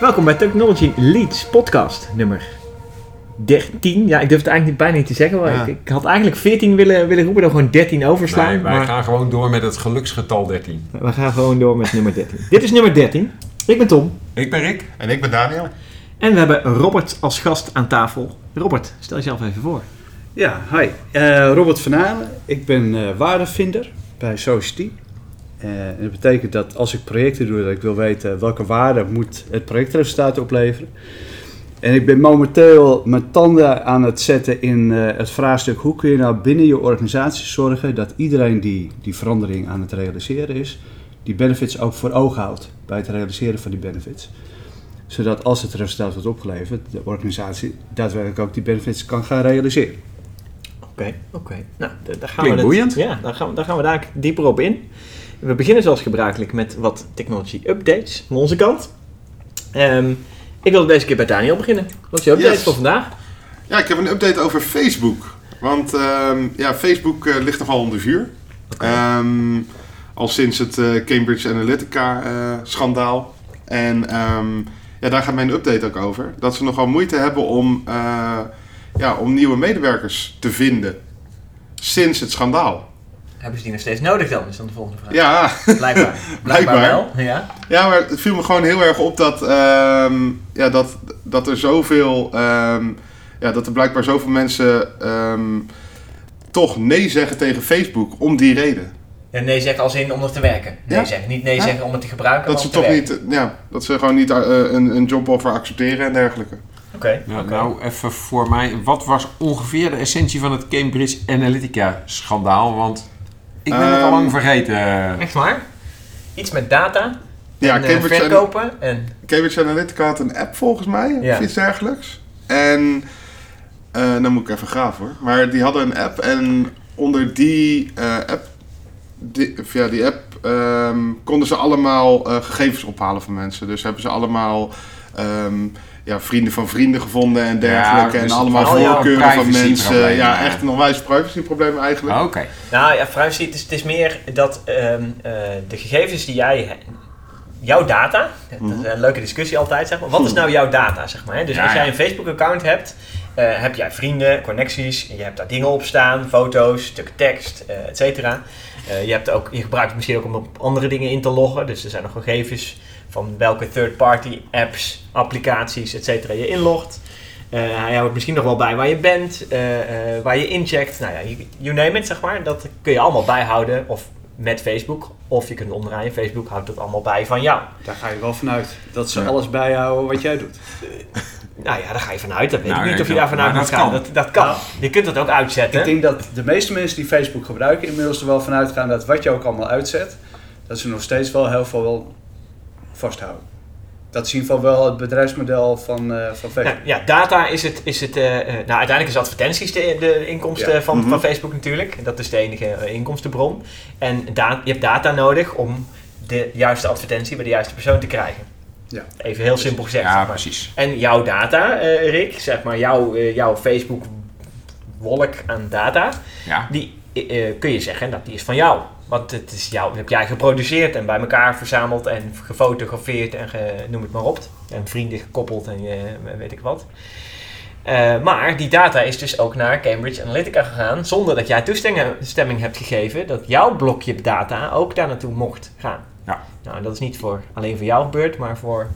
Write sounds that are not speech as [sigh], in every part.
Welkom bij Technology Leads podcast nummer 13. Ja, ik durf het eigenlijk bijna niet te zeggen. Maar Ja. ik, ik had eigenlijk 14 willen, willen roepen, dan gewoon 13 overslaan. Nee, wij maar gaan gewoon door met het geluksgetal 13. we gaan gewoon door met nummer 13. Dit is nummer 13. Ik ben Tom. Ik ben Rick. En ik ben Daniel. En we hebben Robert als gast aan tafel. Robert, stel jezelf even voor. Ja, hi. Eh, Robert van Aalen. Ik ben eh, waardevinder bij Society. Eh, en dat betekent dat als ik projecten doe, dat ik wil weten welke waarde moet het projectresultaat opleveren. En ik ben momenteel mijn tanden aan het zetten in eh, het vraagstuk hoe kun je nou binnen je organisatie zorgen dat iedereen die die verandering aan het realiseren is, die benefits ook voor ogen houdt bij het realiseren van die benefits. Zodat als het resultaat wordt opgeleverd, de organisatie daadwerkelijk ook die benefits kan gaan realiseren. Oké, oké. Nou, daar gaan Klinkt we het- boeiend. Ja, daar gaan, we, daar gaan we daar dieper op in. We beginnen zoals gebruikelijk met wat technology updates van onze kant. Ehm, ik wil deze keer bij Daniel beginnen. Wat is je update Yes. voor vandaag? Ja, ik heb een update over Facebook. Want ehm, ja, Facebook eh, ligt nogal onder vuur. Ehm, al sinds het eh, Cambridge Analytica eh, schandaal. En ja, daar gaat mijn update ook over. Dat ze nogal moeite hebben om, ja, om nieuwe medewerkers te vinden. Sinds het schandaal. Hebben ze die nog steeds nodig dan? Is dan de volgende vraag. Ja, [laughs] Blijkbaar. Blijkbaar. wel. Ja. Ja, maar het viel me gewoon heel erg op dat, ehm, ja, dat, dat er zoveel. ehm, ja, dat er blijkbaar zoveel mensen ehm, toch nee zeggen tegen Facebook om die reden. Ja, nee zeggen als in om er te werken. Nee Ja. zeggen. Niet nee Ja. zeggen om het te gebruiken, Dat ze toch werken. niet. Ja, dat ze gewoon niet eh, een, een joboffer accepteren en dergelijke. Oké. Nou, oké. nou, even voor mij. Wat was ongeveer de essentie van het Cambridge Analytica schandaal? Want ik ben het al Ehm, lang vergeten. Echt waar? Iets met data. Ja, en, eh, Cambridge, verkopen. En, Cambridge Analytica had een app volgens mij, Ja. of iets dergelijks. En. eh dan moet ik even graven hoor. Maar die hadden een app en onder die eh, app. Die, via die app ehm, konden ze allemaal eh, gegevens ophalen van mensen. Dus hebben ze allemaal ehm, ja, vrienden van vrienden gevonden en dergelijke. dus en het allemaal voorkeuren van mensen. Ja, echt een onwijs privacyprobleem eigenlijk. Oké. nou ja, privacy, het is, het is meer dat ehm, eh, de gegevens die jij... Jouw data, dat is een leuke discussie altijd, zeg maar. Wat is nou jouw data, zeg maar? Hè? Dus Ja, als jij een Facebook-account hebt, eh, heb jij vrienden, connecties, en je hebt daar dingen op staan, foto's, stukken tekst, eh et cetera. Eh, je, hebt ook, je gebruikt het misschien ook om op andere dingen in te loggen. Dus er zijn nog gegevens van welke third-party apps, applicaties, et cetera je inlogt. Eh, hij houdt misschien nog wel bij waar je bent, eh, eh, waar je incheckt. Nou ja, you, you name it, zeg maar. Dat kun je allemaal bijhouden. Of met Facebook. Of je kunt omdraaien. Facebook houdt het allemaal bij van jou. Daar ga je wel vanuit dat ze Ja. alles bijhouden wat jij doet. Nou ja, daar ga je vanuit. Dat weet Nou, ik niet of je dat- daar vanuit moet dat gaan. kan. Dat, dat kan. Nou, je kunt het ook uitzetten. Ik denk dat de meeste mensen die Facebook gebruiken inmiddels er wel vanuit gaan dat wat je ook allemaal uitzet, dat ze nog steeds wel heel veel wel vasthouden. Dat is in ieder geval wel het bedrijfsmodel van, eh, van Facebook. Ja, ja, data is het. Is het eh, eh, nou, uiteindelijk is advertenties de, de inkomsten Ja. van, Mhm. van Facebook natuurlijk. Dat is de enige inkomstenbron. En da je hebt data nodig om de juiste advertentie bij de juiste persoon te krijgen. Ja. Even heel simpel gezegd. Ja, zeg maar. precies. En jouw data, eh, Rick, zeg maar jouw, eh, jouw Facebook wolk aan data, Ja. die kun je zeggen dat die is van jou. Want het is jou, heb jij geproduceerd en bij elkaar verzameld en gefotografeerd en ge- noem het maar op. En vrienden gekoppeld en eh, weet ik wat. Eh, maar die data is dus ook naar Cambridge Analytica gegaan zonder dat jij toestemming stemming hebt gegeven dat jouw blokje data ook daar naartoe mocht gaan. Ja. Nou, dat is niet voor, alleen voor jou gebeurd, maar voor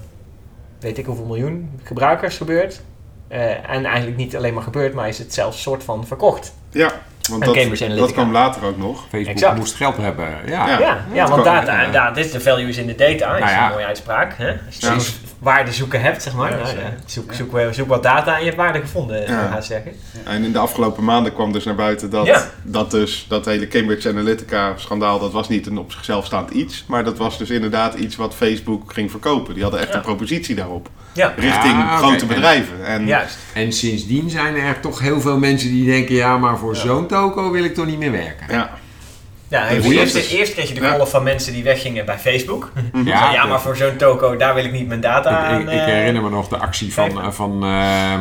weet ik hoeveel miljoen gebruikers gebeurd. Eh, en eigenlijk niet alleen maar gebeurd, maar is het zelfs soort van verkocht. Ja, want En dat, Cambridge Analytica. dat kwam later ook nog. Facebook Exact. moest geld hebben. Ja. Ja. Ja, ja, dat want data, ja. da, dit is de value is in the data, is Nou ja. een mooie uitspraak. Hè? Als je Ja. zoekt waarde zoeken hebt, zeg maar. Ja, nou, zoek, zoek, zoek wat data en je hebt waarde gevonden, haast zeggen. En in de afgelopen maanden kwam dus naar buiten dat, Ja. dat dus dat hele Cambridge Analytica schandaal, dat was niet een op zichzelf staand iets, maar dat was dus inderdaad iets wat Facebook ging verkopen. Die hadden echt Ja. een propositie daarop, Ja, richting Ah, grote En- bedrijven. En, juist. En sindsdien zijn er toch heel veel mensen die denken: ja, maar voor zo'n toko wil ik toch niet meer werken. ja, Ja, eerst, eerst kreeg je de Ja. golf van mensen die weggingen bij Facebook. [laughs] Ja, Ja, maar voor zo'n toko, daar wil ik niet mijn data Ik, aan. ik, ik eh, herinner me nog de actie van, eh, van ehm,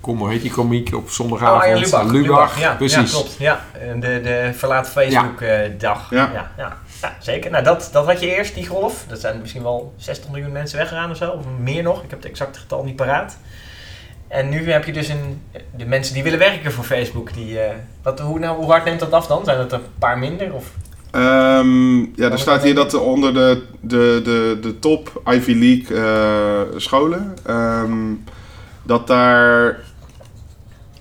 kom, hoe heet die komiek op Oh, zondagavond? Arjen Lubach. Lubach, Ja, precies. Ja, klopt. Ja, En de, de verlaat Facebook eh, dag. Ja. Ja, ja. Zeker. Nou, dat, dat had je eerst, die golf. Dat zijn misschien wel 60 miljoen mensen weggegaan of zo. Of meer nog. Ik heb het exacte getal niet paraat. En nu heb je dus een, de mensen die willen werken voor Facebook. Die, eh, wat, hoe, nou, hoe hard neemt dat af dan? Zijn dat een paar minder? Of? Ehm, ja, er staat hier dat er onder de, de, de, de top Ivy League eh, scholen, ehm, dat daar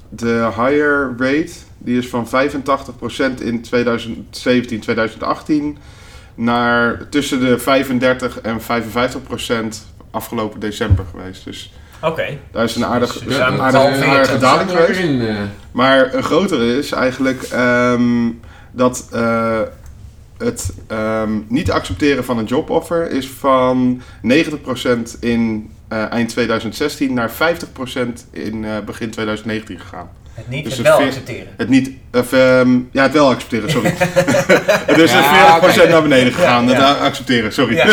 de higher rate, die is van 85% in 2017, 2018 naar tussen de 35 en 55% afgelopen december geweest. Dus Oké. daar is een aardig, Dus een aan het aardige, halveren. aardige daling Zat er geweest. in, eh, Maar een grotere is eigenlijk ehm, dat eh, het ehm, niet accepteren van een joboffer is van 90% in eh, eind 2016 naar 50% in eh, begin 2019 gegaan. Het niet, Dus het wel accepteren. Het niet, of, ehm, ja, het wel accepteren, sorry. [laughs] het is Ja, een 40% oké. naar beneden gegaan. Ja, ja. Het accepteren, sorry. [laughs]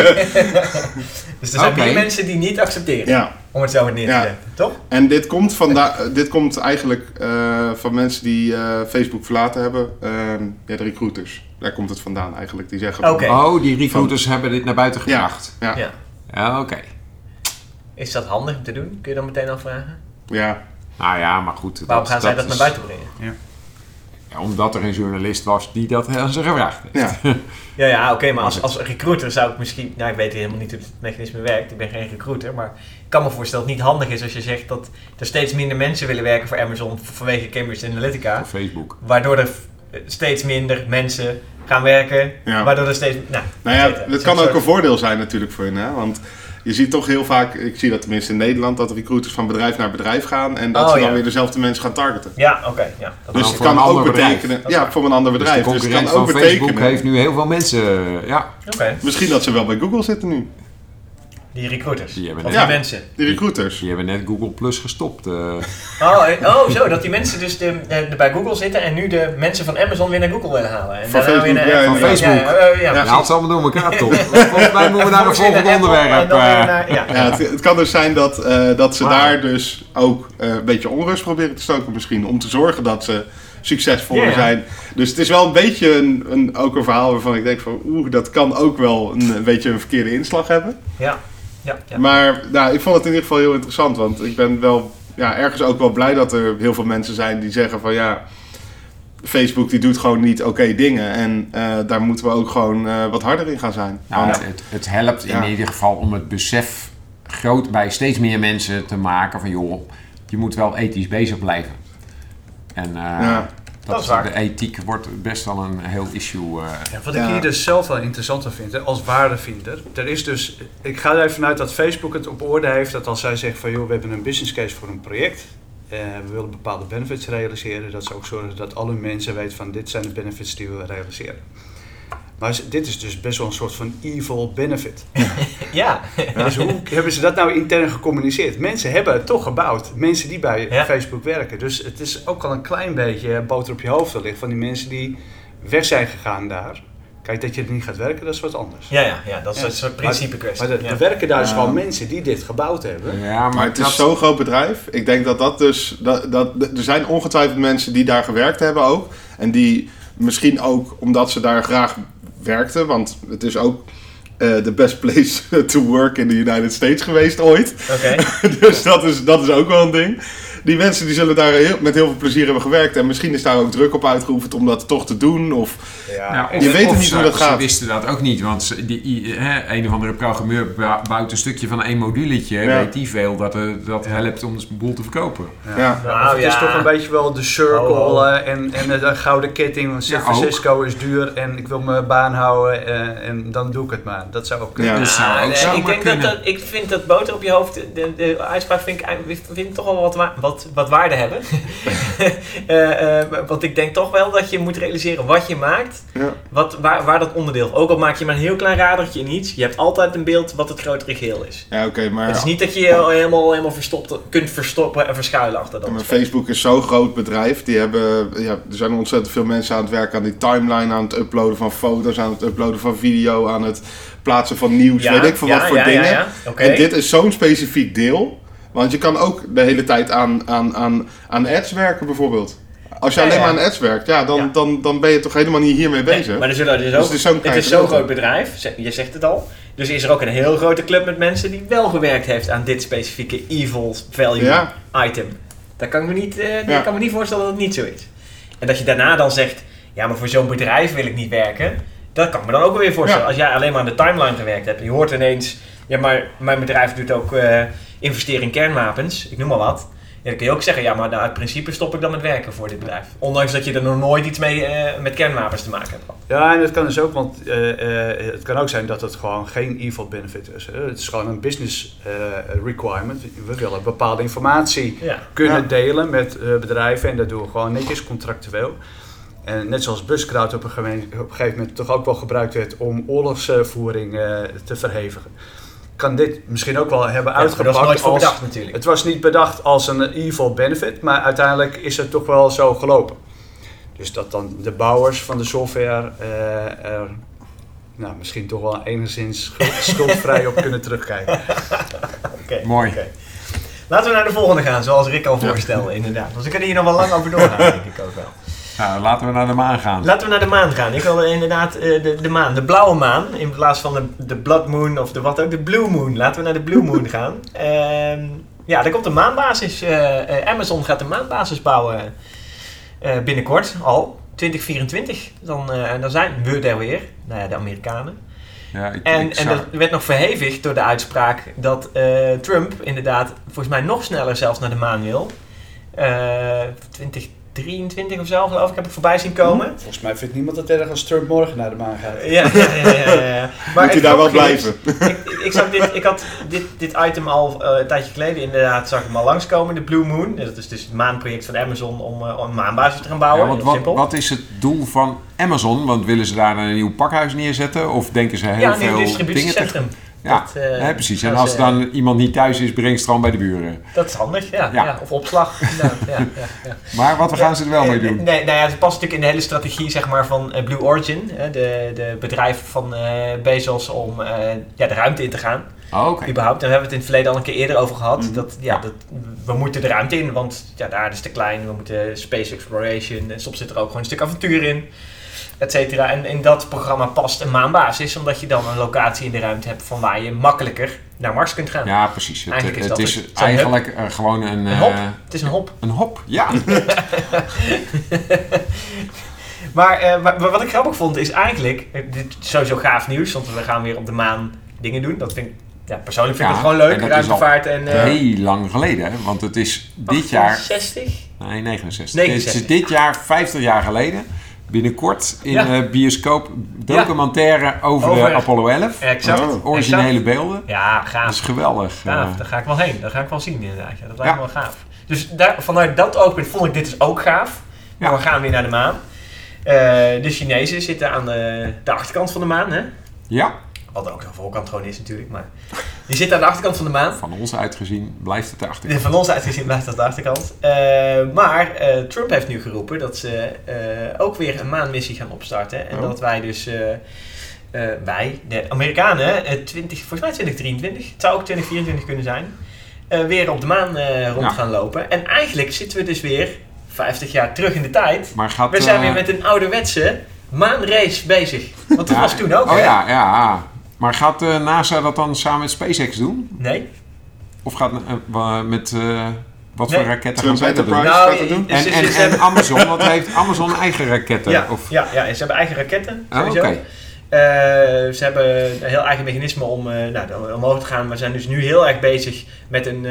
Dus er zijn meer mensen die niet accepteren. Om het zo maar neer te Ja. zetten. Toch? En dit komt, vanda- dit komt eigenlijk eh, van mensen die eh, Facebook verlaten hebben. Ehm, ja, de recruiters. Daar komt het vandaan eigenlijk. Die zeggen van-. Oh, die recruiters hebben dit naar buiten gebracht. Ja. Ja. Ja, oké. Is dat handig om te doen? Kun je dan meteen afvragen? Ja, Nou ja, maar goed. Waarom gaan zij dat is- naar buiten brengen? Ja, omdat er een journalist was die dat aan ze gevraagd heeft. ja. Ja, ja oké, maar als, als recruiter zou ik misschien... Nou, ik weet helemaal niet hoe het mechanisme werkt. Ik ben geen recruiter, maar ik kan me voorstellen dat het niet handig is als je zegt dat er steeds minder mensen willen werken voor Amazon vanwege Cambridge Analytica. Op Facebook. Waardoor er steeds minder mensen gaan werken. Ja. Waardoor er steeds... Nou, Nou ja, het kan ook een voordeel zijn natuurlijk voor hen. Hè? Want je ziet toch heel vaak, ik zie dat tenminste in Nederland, dat recruiters van bedrijf naar bedrijf gaan. En dat Oh, ze dan ja. weer dezelfde mensen gaan targeten. Ja, oké. ja, dat Dus het kan ook bedrijf. betekenen, ja, voor een ander Dus de bedrijf. Dus, het concurrent kan ook van Facebook betekenen, heeft nu heel veel mensen. eh, Ja, Oké, misschien dat ze wel bij Google zitten nu. Die recruiters. Die hebben of net- die Ja. mensen. Die recruiters. die hebben net Google Plus gestopt. eh. Oh, eh, oh, zo. Dat die mensen dus de, de, bij Google zitten en nu de mensen van Amazon weer naar Google willen halen. En Van Facebook, naar- ja, Van ja. Facebook. Ja, haalt ze allemaal door elkaar toch? [laughs] Volgens mij moeten we naar [laughs] een volgend onderwerp. eh. naar- ja. Ja, het, het kan dus zijn dat, eh, dat ze daar dus ook eh, een beetje onrust proberen te stoken misschien. Om te zorgen dat ze succesvoller zijn. Dus het is wel een beetje een, een, ook een verhaal waarvan ik denk van... Oeh, dat kan ook wel een, een beetje een verkeerde inslag hebben. Ja, ja, ja. Maar nou, ik vond het in ieder geval heel interessant. Want ik ben wel ja, ergens ook wel blij dat er heel veel mensen zijn die zeggen van... ja, Facebook die doet gewoon niet oké dingen. En eh, daar moeten we ook gewoon eh, wat harder in gaan zijn. Nou, Want- het, het helpt Ja. in ieder geval om het besef groot bij steeds meer mensen te maken van joh, je moet wel ethisch bezig blijven. En eh, Ja. Dat, Dat is waar. de ethiek wordt best wel een heel issue. eh. Ja, wat Ja. ik hier dus zelf wel interessanter vind, hè, als waardevinder. Er is dus, ik ga er even vanuit dat Facebook het op orde heeft dat als zij zeggen van joh, we hebben een business case voor een project. eh, we willen bepaalde benefits realiseren. Dat ze ook zorgen dat alle mensen weten van dit zijn de benefits die we realiseren. Maar dit is dus best wel een soort van evil benefit. [laughs] ja. Dus hoe hebben ze dat nou intern gecommuniceerd? Mensen hebben het toch gebouwd. Mensen die bij Ja. Facebook werken. Dus het is ook al een klein beetje boter op je hoofd wellicht van die mensen die weg zijn gegaan daar. Kijk, dat je er niet gaat werken, dat is wat anders. Ja, ja, ja, dat is Ja. een soort principe kwestie. Maar er, ja. er werken daar dus Ja. gewoon mensen die dit gebouwd hebben. Ja, Maar het is zo'n groot bedrijf. Ik denk dat dat dus. Dat, dat, er zijn ongetwijfeld mensen die daar gewerkt hebben ook. En die misschien ook omdat ze daar graag werkten. Want het is ook eh, de best place [laughs] to work in the United States geweest ooit. Oké. [laughs] dus dat is, dat is ook wel een ding. Die mensen die zullen daar heel, met heel veel plezier hebben gewerkt. En misschien is daar ook druk op uitgeoefend om dat toch te doen. Of, Nou, of- Je weet of niet ze- hoe dat Ze gaat. wisten dat ook niet, want ze- die, hè, een of andere programmeur bou- bouwt een stukje van één moduletje. Ja. Weet die veel dat, eh, dat helpt om de boel te verkopen. ja. Nou, het is ja. toch een beetje wel de circle Oh, oh. eh, en, en de gouden ketting. Want San Ja. Francisco is duur en ik wil mijn baan houden eh, en dan doe ik het maar. Dat zou ook kunnen. Ja. Dat zou ook nee, zomaar ik, denk dat, dat, ik vind dat boter op je hoofd, de, de uitspraak vind ik, vind ik toch wel wat, wa- wat, wat waarde hebben. [laughs] [laughs] Eh, eh, want ik denk toch wel dat je moet realiseren wat je maakt, Ja. wat, waar, waar dat onderdeel. Ook al maak je maar een heel klein radertje in iets, je hebt altijd een beeld wat het grotere geheel is. Ja, oké, maar, Het is niet dat je je helemaal, helemaal verstopt, kunt verstoppen en verschuilen achter dat. maar Facebook is zo'n groot bedrijf. Die hebben, ja, er zijn ontzettend veel mensen aan het werken aan die timeline, aan het uploaden van foto's, aan het uploaden van video, aan het plaatsen van nieuws, Ja, weet ik veel ja, wat voor dingen. En dit is zo'n specifiek deel. Want je kan ook de hele tijd aan, aan, aan, aan ads werken bijvoorbeeld. Als je Ja, alleen ja. maar aan ads werkt, ja, dan, Ja. Dan, dan ben je toch helemaal niet hiermee Nee, bezig. maar er zullen dus ook, het is zo'n het is groot bedrijf, je zegt het al. Dus is er ook een heel grote club met mensen die wel gewerkt heeft aan dit specifieke evil value item. Dat kan ik me niet, ik kan me niet voorstellen dat het niet zo is. En dat je daarna dan zegt, ja maar voor zo'n bedrijf wil ik niet werken. Dat kan ik me dan ook weer voorstellen. Als jij alleen maar aan de timeline gewerkt hebt en je hoort ineens, ja maar mijn bedrijf doet ook eh investeren in kernwapens, ik noem maar wat. Ja, dan kun je ook zeggen, ja maar nou, uit principe stop ik dan met werken voor dit bedrijf. Ondanks dat je er nog nooit iets mee eh, met kernwapens te maken hebt gehad. Ja, en het kan dus ook, want eh, eh, het kan ook zijn dat het gewoon geen evil benefit is. Hè. Het is gewoon een business eh, requirement. We willen bepaalde informatie Ja. kunnen Ja. delen met eh, bedrijven en dat doen we gewoon netjes contractueel. En net zoals Buscrowd op een, gemeen- op een gegeven moment toch ook wel gebruikt werd om oorlogsvoering eh, te verhevigen. Kan dit misschien ook wel hebben Ja, uitgepakt dat is nooit voor als... bedacht natuurlijk. Het was niet bedacht als een evil benefit, maar uiteindelijk is het toch wel zo gelopen. Dus dat dan de bouwers van de software eh, er nou, misschien toch wel enigszins schuld- [laughs] schuldvrij op kunnen terugkijken. Oké, [laughs] Mooi. oké. Laten we naar de volgende gaan, zoals Rick al voorstelde, inderdaad. Want we kunnen hier nog wel lang over doorgaan, [laughs] denk ik ook wel. Nou, laten we naar de maan gaan. Laten we naar de maan gaan. Ik wilde inderdaad eh, de, de maan, de blauwe maan, in plaats van de, de blood moon of de wat ook, de blue moon. Laten we naar de blue moon [laughs] gaan. Ehm, ja, er komt een maanbasis. Eh, eh, Amazon gaat een maanbasis bouwen binnenkort al. 2024, dan, dan zijn we daar weer. Nou ja, de Amerikanen. Ja, ik, en, en dat werd nog verhevigd door de uitspraak dat Trump inderdaad volgens mij nog sneller zelfs naar de maan wil. 20 23 of zo, geloof ik, heb ik voorbij zien komen. Hm. Volgens mij vindt niemand dat erg als Trump morgen naar de maan gaat. Ja, ja, ja. ja, [laughs] Moet hij daar wel blijven? Ik, ik, zag dit, ik had dit, dit item al eh, een tijdje geleden inderdaad, zag ik hem al langskomen, de Blue Moon. Dat is dus het maanproject van Amazon om, uh, maanbasis te gaan bouwen. Ja, wat, wat is het doel van Amazon? Want willen ze daar een nieuw pakhuis neerzetten? Of denken ze heel veel dingen... Ja, distributiecentrum. Te... Ja, Dat, eh, hè, precies. En als dan iemand niet thuis is, breng dan bij de buren. Dat is handig, ja. Ja. ja. of opslag. [laughs] ja, ja, ja. Maar wat gaan ze er wel mee doen? Nee, nou ja, het past natuurlijk in de hele strategie zeg maar, van eh, Blue Origin. de, de bedrijf van eh, Bezos om ja, de ruimte in te gaan. Oh, Oké. Überhaupt. We hebben het in het verleden al een keer eerder over gehad. Mhm. dat, ja, Ja. Dat, we moeten de ruimte in, want ja, de aarde is te klein. We moeten space exploration. En soms zit er ook gewoon een stuk avontuur in. Et cetera. En in dat programma past een maanbasis. Omdat je dan een locatie in de ruimte hebt van waar je makkelijker naar Mars kunt gaan. Ja, precies. Het, Eigenlijk is het dat is het. Zo'n eigenlijk eh, gewoon een... Een hop. eh, Het is een hop. een hop, ja. [laughs] Maar eh, wa- wa- wat ik grappig vond is eigenlijk, dit is sowieso gaaf nieuws, want we gaan weer op de maan dingen doen. Dat vind ik, ja, persoonlijk vind ik Ja, het gewoon leuk, en ruimtevaart en... eh, Heel lang geleden, hè? want het is dit jaar... 60? Nee, 69. 69. Het is dit jaar 50 jaar geleden. Binnenkort in Ja. eh, bioscoop documentaire over, Over- de Apollo 11. Exact. Oh. Originele exact. beelden. Ja, Dat gaaf. is geweldig. Gaaf, eh. daar ga ik wel heen. Dat ga ik wel zien inderdaad. Ja, dat lijkt Ja. me wel gaaf. Dus daar, vanuit dat oogpunt vond ik dit dus ook gaaf. Maar Ja. we gaan weer naar de maan. Eh, de Chinezen zitten aan de, de achterkant van de maan, hè? ja, Wat ook de voorkant gewoon is natuurlijk, maar... Die zitten aan de achterkant van de maan. van ons uitgezien blijft het de achterkant. Van ons uitgezien blijft dat de achterkant. Eh, maar eh, Trump heeft nu geroepen dat ze eh, ook weer een maanmissie gaan opstarten. En Oh. dat wij dus, wij, de Amerikanen, eh, 20, volgens mij 2023, het zou ook 2024 kunnen zijn, weer op de maan rond Ja. gaan lopen. En eigenlijk zitten we dus weer 50 jaar terug in de tijd. Maar gaat... We zijn weer met een ouderwetse maanrace bezig. Want dat ja, was toen ook, Oh hè? ja, ja. Maar gaat eh, NASA dat dan samen met SpaceX doen? Nee? Of gaat eh, met... eh, wat Nee. voor raketten gaan zij dat doen? Enterprise gaat dat doen? En, Amazon, wat heeft Amazon eigen raketten? Ja, Of, ja, ja, ze hebben eigen raketten, Oh, sowieso. oké. Eh, ze hebben een heel eigen mechanisme om eh, nou, omhoog te gaan. We zijn dus nu heel erg bezig met een,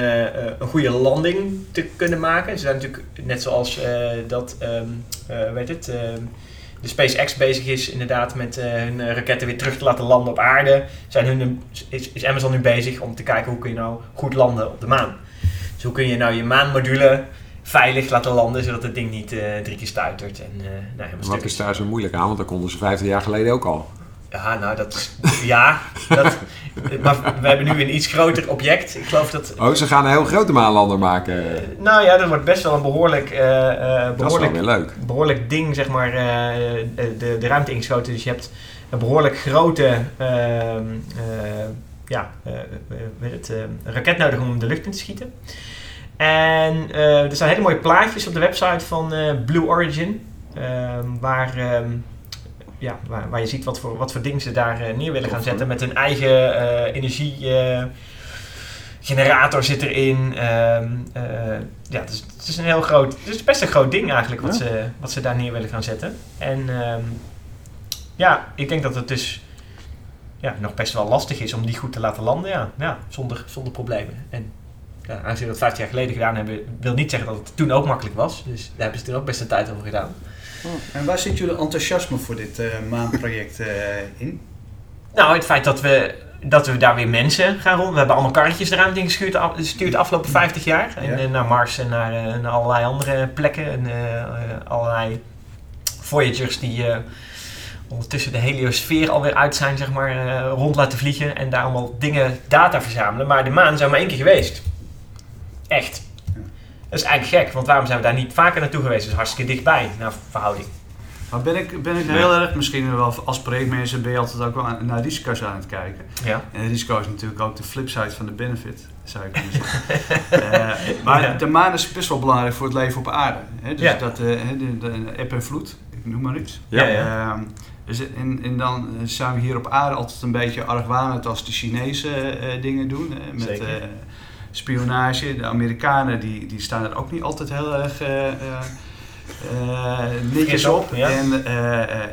een goede landing te kunnen maken. Ze zijn natuurlijk net zoals dat, ehm eh, weet het, ehm, de SpaceX bezig is inderdaad met eh, hun eh, raketten weer terug te laten landen op aarde. Zijn hun, is, is Amazon nu bezig om te kijken hoe kun je nou goed landen op de maan. Dus hoe kun je nou je maanmodule veilig laten landen, zodat het ding niet eh, drie keer stuitert en eh nou, Wat is daar zo moeilijk aan? Want dat konden ze 50 jaar geleden ook al. Ja, nou dat is. Ja, dat, maar we hebben nu een iets groter object. Ik geloof dat. Oh, ze gaan een heel grote maanlander maken. eh, nou ja, dat wordt best wel een behoorlijk, eh, eh, dat is wel behoorlijk, weer leuk. behoorlijk ding, zeg maar, de, de ruimte ingeschoten. Dus je hebt een behoorlijk grote eh, ja, het, raket nodig om de lucht in te schieten. En er staan hele mooie plaatjes op de website van Blue Origin. ehm, waar, ehm, ja, waar, waar je ziet wat voor, wat voor dingen ze daar eh, neer willen gaan zetten. Met hun eigen eh, energiegenerator zit erin. Ehm, eh, ja, het is, het is een heel groot... Het is best een groot ding eigenlijk wat, Ja. ze, wat ze daar neer willen gaan zetten. En ehm, ja, ik denk dat het dus ja, nog best wel lastig is om die goed te laten landen. Ja, ja zonder, zonder problemen. En ja, aangezien we dat 15 jaar geleden gedaan hebben, wil niet zeggen dat het toen ook makkelijk was. Dus daar hebben ze er ook best een tijd over gedaan. En waar zit jullie enthousiasme voor dit eh, maanproject eh, in? Nou, het feit dat we, dat we daar weer mensen gaan rond. We hebben allemaal karretjes de ruimte ingestuurd gestuurd de afgelopen 50 jaar. En, Ja. eh, naar Mars en naar, naar allerlei andere plekken. En allerlei Voyagers die ondertussen de heliosfeer alweer uit zijn, zeg maar, rond laten vliegen. En daar allemaal dingen, data verzamelen. Maar de maan zijn maar één keer geweest. Echt. Dat is eigenlijk gek, want waarom zijn we daar niet vaker naartoe geweest? Is hartstikke dichtbij, naar verhouding. Maar ben ik, ben ik heel erg, misschien wel als projectmanager ben je altijd ook wel naar risico's aan het kijken. Ja. En risico is natuurlijk ook de flipside van de benefit, zou ik kunnen zeggen. [laughs] Eh, maar Ja. de maan is best wel belangrijk voor het leven op aarde. Hè? Dus Ja. dat, hè, de, de, eb en vloed, ik noem maar iets. Ja, ja. Ehm, dus en, en dan eh, zijn we hier op aarde altijd een beetje argwanend als de Chinese dingen doen. met Zeker. Spionage. De Amerikanen die, die staan er ook niet altijd heel erg eh, eh, eh, netjes op. ja. En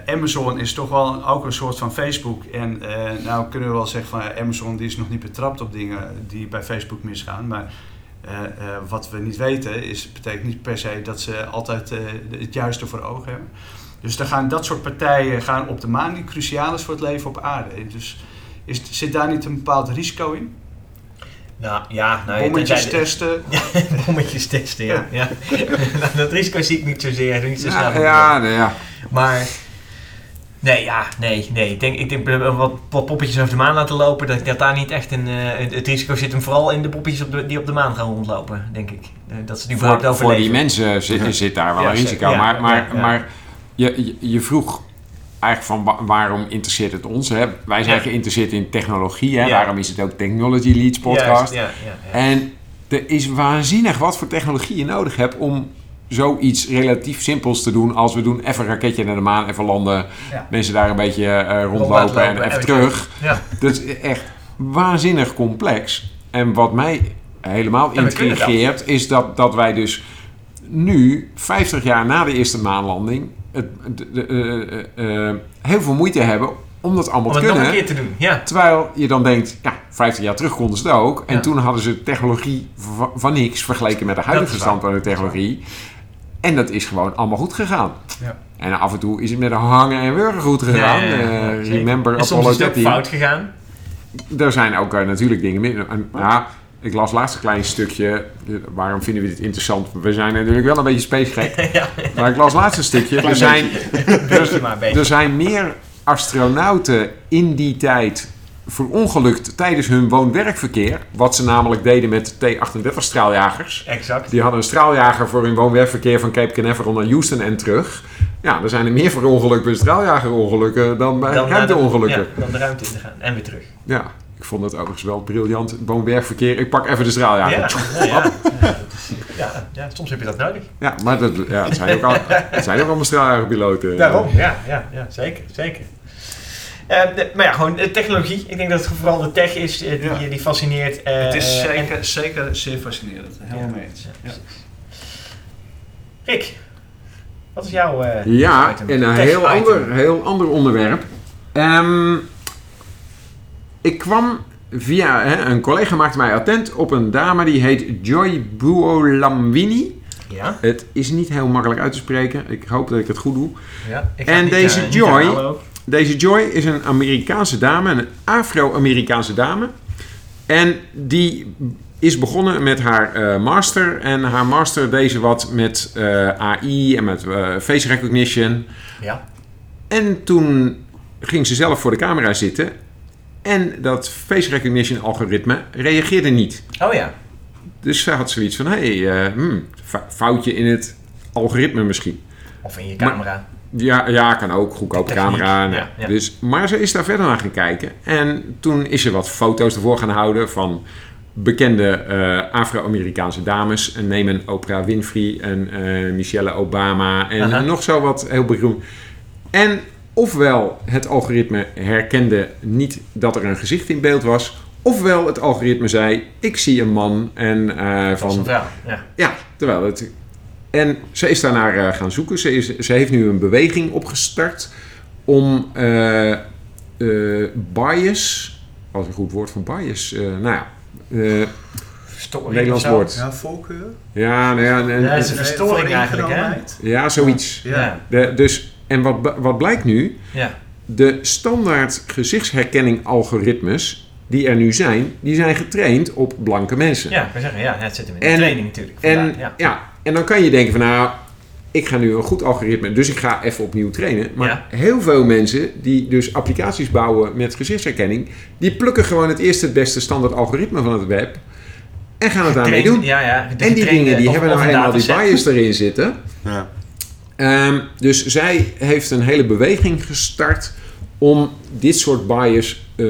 Amazon is toch wel ook een soort van Facebook. En eh, nou kunnen we wel zeggen van Amazon die is nog niet betrapt op dingen die bij Facebook misgaan. Maar wat we niet weten is, betekent niet per se dat ze altijd het juiste voor ogen hebben. Dus dan gaan dat soort partijen gaan op de maan die cruciaal is voor het leven op aarde. Dus is, zit daar niet een bepaald risico in? Nou ja, nou, Bommetjes testen. [laughs] Bommetjes testen, ja. ja. [laughs] Nou, dat risico zie ik niet zozeer, niet zo snel. Ja, ja, ja. Maar, nee, ja, nee, nee. Ik denk, ik denk wat, wat poppetjes over de maan laten lopen, dat, dat daar niet echt een... eh, het, risico zit hem vooral in de poppetjes op de, die op de maan gaan rondlopen, denk ik. Eh, dat ze die Voor, voor die mensen zit, zit daar wel Ja, een risico. ja, maar ja, maar, ja. maar je, je, je vroeg eigenlijk van wa- waarom interesseert het ons? Hè? Wij zijn Ja. geïnteresseerd in technologie. Hè? Ja. Daarom is het ook Technology Leads podcast. Juist, ja, ja, ja. En er is waanzinnig wat voor technologie je nodig hebt om zoiets relatief simpels te doen als we doen even een raketje naar de maan, even landen, mensen daar een beetje eh, rondlopen en even terug. Ja. Dat is echt waanzinnig complex. En wat mij helemaal intrigeert is dat, dat wij dus nu, 50 jaar na de eerste maanlanding, het, de- de- eh, eh, eh, heel veel moeite hebben om dat allemaal Om te nog kunnen. een keer te doen, ja. Terwijl je dan denkt, ja, 50 jaar terug konden ze het ook. En Ja. toen hadden ze technologie van, van niks vergeleken met de huidige stand van de technologie. En dat is gewoon allemaal goed gegaan. Ja. En af en toe is het met een hangen en wurgen goed gegaan. Remember En soms Apollo is het ook 13. fout gegaan. Er zijn ook natuurlijk dingen ja, ik las laatst een klein stukje. Waarom vinden we dit interessant? We zijn natuurlijk wel een beetje spacegek. [laughs] ja, Maar ik las laatst een stukje. Er zijn, [laughs] rustig maar een beetje. er zijn meer astronauten in die tijd verongelukt tijdens hun woon-werkverkeer. Wat ze namelijk deden met T-38 straaljagers. Exact. Die hadden een straaljager voor hun woon-werkverkeer van Cape Canaveral naar Houston en terug. Ja, er zijn er meer verongelukt bij straaljagerongelukken dan bij Dan de- ruimteongelukken. Ja, dan de ruimte in te gaan. En weer terug. Ja, ik vond het overigens wel briljant. Woon-werkverkeer, ik pak even de straaljager. Ja, Ja, ja, ja. Ja, ja, ja, soms heb je dat nodig. maar dat, ja, het, zijn ook al, het zijn ook allemaal straaljagerpiloten. Daarom, ja, ja, ja zeker, zeker. Eh, de- maar ja, gewoon de technologie. Ik denk dat het vooral de tech is eh, die, Ja. die fascineert. eh, het is eh, en- zeker, zeker zeer fascinerend. Helemaal Ja. mee eens. Ja, Ja. Rick, wat is jouw eh Ja, item? en een heel ander, heel ander onderwerp. Ehm, ik kwam via hè, een collega maakte mij attent op een dame die heet Joy Buolamwini. Ja, Het is niet heel makkelijk uit te spreken. Ik hoop dat ik het goed doe. ja. Ik En niet, deze eh, Joy-. Deze Joy is een Amerikaanse dame, een Afro-Amerikaanse dame. En die is begonnen met haar eh, master. En haar master deed ze wat met eh, AI en met face recognition. Ja, En toen ging ze zelf voor de camera zitten. En dat face recognition algoritme reageerde niet. oh ja. Dus ze had zoiets van, hé, hey, eh, hmm, foutje in het algoritme misschien. Of in je Maar- camera. Ja, ja, kan ook. Techniek, camera. ja, ja. Dus, maar ze is daar verder naar gaan kijken. En toen is ze wat foto's ervoor gaan houden van bekende eh, Afro-Amerikaanse dames. En neem een Oprah Winfrey en eh, Michelle Obama en nog zo wat heel beroemd. En ofwel het algoritme herkende niet dat er een gezicht in beeld was... Ofwel het algoritme zei, ik zie een man en eh, Van van een vrouw. Ja. ja, terwijl het. En ze is daarnaar eh, gaan zoeken. Ze, is, ze heeft nu een beweging opgestart om eh, eh, bias. Wat is een goed woord van bias? Eh, nou ja. eh, Verstoring Nederlands woord. Ja, voorkeur. ja, nou ja, en- Ja, het is een verstoring eigenlijk, hè? Ja, zoiets. Ja. Ja. De, dus, en wat, wat blijkt nu? Ja. De standaard gezichtsherkenning algoritmes die er nu zijn, die zijn getraind op blanke mensen. Ja, ik wil zeggen, ja, het zit hem in de En- training natuurlijk. En, ja. ja. en dan kan je denken van nou, ik ga nu een goed algoritme, dus ik ga even opnieuw trainen. Maar Ja. heel veel mensen die dus applicaties bouwen met gezichtsherkenning, die plukken gewoon het eerste het beste standaard algoritme van het web en gaan het daarmee doen. Ja, ja. En die dingen die of- hebben of nou een eenmaal die bias erin zitten. Ja. Ehm, dus zij heeft een hele beweging gestart om dit soort bias eh,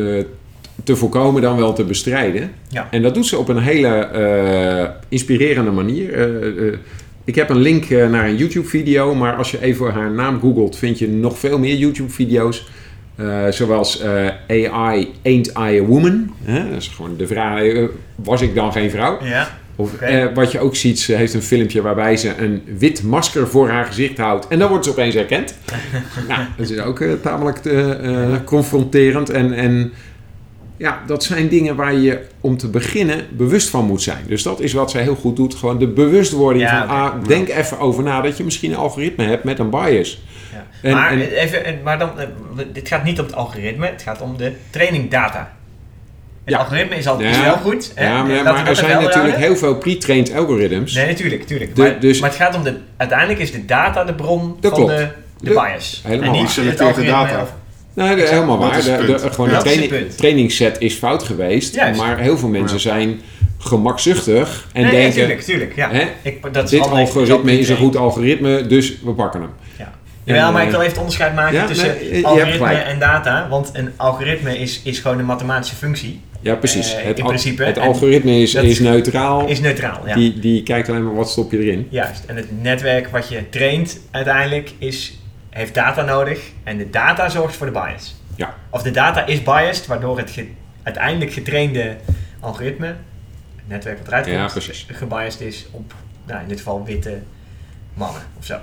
te voorkomen dan wel te bestrijden. Ja. En dat doet ze op een hele eh, inspirerende manier. Eh, ik heb een link naar een YouTube-video, maar als je even haar naam googelt, vind je nog veel meer YouTube-video's. Zoals AI Ain't I a Woman? Dat is gewoon de vraag, was ik dan geen vrouw? Ja. Of, eh, wat je ook ziet, ze heeft een filmpje waarbij ze een wit masker voor haar gezicht houdt. En dan wordt ze opeens herkend. [laughs] nou, dat is ook eh, tamelijk eh, eh, confronterend. En, en ja, dat zijn dingen waar je om te beginnen bewust van moet zijn. Dus dat is wat zij heel goed doet. Gewoon de bewustwording Ja, van, ah, denk even over na dat je misschien een algoritme hebt met een bias. Ja. En- maar, en- even, en- maar dan, eh, dit gaat niet om het algoritme, het gaat om de trainingdata. Het Ja. algoritme is, al, is Ja. wel goed. Hè? Ja, maar, er zijn helder natuurlijk houden. heel veel pre-trained algorithms. Nee, natuurlijk, natuurlijk. De- maar, dus- maar het gaat om de... Uiteindelijk is de data de bron Dat van klopt. de, de De- bias. helemaal en niet Die het selecteert de algoritme data. of- Nee, helemaal waar. De, gewoon de training, trainingsset is fout geweest. Juist. Maar heel veel mensen Ja. zijn gemakzuchtig en nee, nee, denken... tuurlijk, tuurlijk. Ja. Hè? Ik, dat is dit algoritme is een goed algoritme, dus we pakken hem. Ja, En, maar ik eh, wil even het onderscheid maken ja, tussen nee, algoritme en data. Want een algoritme is, is gewoon een mathematische functie. Ja, precies. Eh, het, in al- principe. het En algoritme is, is neutraal. Is neutraal, ja. die, die kijkt alleen maar wat stop je erin. Juist. En het netwerk wat je traint uiteindelijk is, heeft data nodig. En de data zorgt voor de bias. Ja. Of de data is biased, waardoor het ge- uiteindelijk getrainde algoritme, het netwerk wat eruit komt, gebiased is op, nou, in dit geval witte mannen of zo.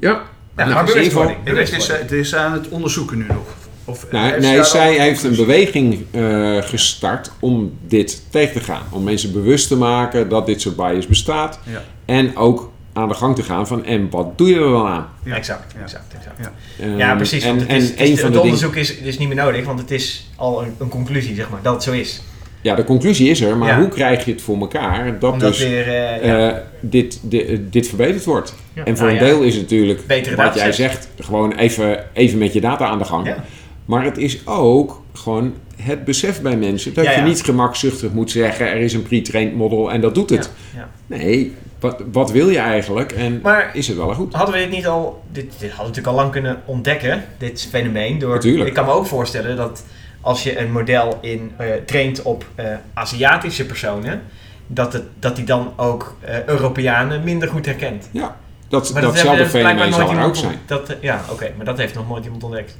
Ja. Ja, Nou, maar bewustwording. Het het is aan het onderzoeken nu nog. Of, Nou, nee, zij heeft een beweging eh, gestart om dit tegen te gaan. Om mensen bewust te maken dat dit soort bias bestaat. Ja. En ook aan de gang te gaan van, en wat doe je er dan aan? Ja. Exact, Ja. exact, exact. Ja. Ehm, Ja, precies. Want het, en is, het, is- een van het de dingen... onderzoek is, is niet meer nodig, want het is al een, een conclusie, zeg maar, dat het zo is. Ja, de conclusie is er, maar Ja. hoe krijg je het voor elkaar dat Omdat dus weer, eh, ja, eh, dit, dit, dit verbeterd wordt? Ja. En voor Nou een ja, deel is het natuurlijk, betere wat jij zegt, gewoon even, even met je data aan de gang. Maar het is ook gewoon het besef bij mensen dat Ja, je niet gemakzuchtig moet zeggen, er is een pre-trained model en dat doet het. Ja. Nee, wat, wat wil je eigenlijk en Maar is het wel goed? hadden we dit niet al, dit, dit hadden we natuurlijk al lang kunnen ontdekken, dit fenomeen. Door, Natuurlijk. Ik kan me ook voorstellen dat als je een model in, eh, traint op eh, Aziatische personen, dat, het, dat die dan ook eh, Europeanen minder goed herkent. Ja, dat, datzelfde fenomeen zal er ook zijn. Dat, ja, oké, maar dat heeft nog nooit iemand ontdekt.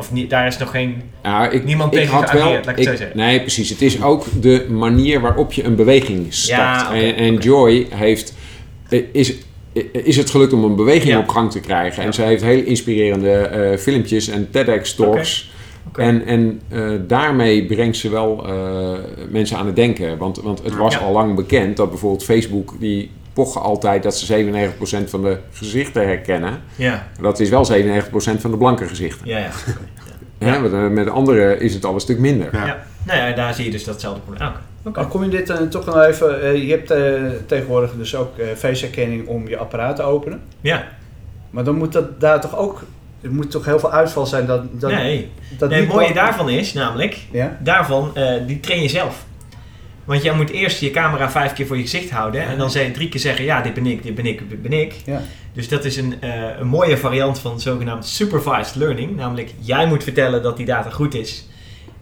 Of niet, daar is nog geen... Ja, ik, Niemand ik tegen had wel, geageerd, ik. Nee, precies. Het is ook de manier waarop je een beweging start. En. Joy heeft, is, is het gelukt om een beweging Ja. op gang te krijgen. En Ja. ze heeft heel inspirerende eh, filmpjes en TEDx-talks. En, en eh, daarmee brengt ze wel eh, mensen aan het denken. Want, want het was Ja. al lang bekend dat bijvoorbeeld Facebook... die pochen altijd dat ze 97% van de gezichten herkennen. Ja, Dat is wel 97% van de blanke gezichten. ja, ja. [laughs] Hè, want, eh, met anderen is het al een stuk minder. Ja. ja. Nou ja, daar zie je dus datzelfde probleem. Ah, Oké. Maar kom je dit eh, toch nog even... eh, je hebt eh, tegenwoordig dus ook eh face-herkenning om je apparaat te openen. Ja, Maar dan moet dat daar toch ook... Er moet toch heel veel uitval zijn dat... dat nee. dat nee. Het mooie daarvan is namelijk, Ja? daarvan, eh, die train je zelf. Want jij moet eerst je camera vijf keer voor je gezicht houden en dan drie keer zeggen, ja, dit ben ik, dit ben ik, dit ben ik. Ja. Dus dat is een, eh, een mooie variant van zogenaamd supervised learning. Namelijk, jij moet vertellen dat die data goed is.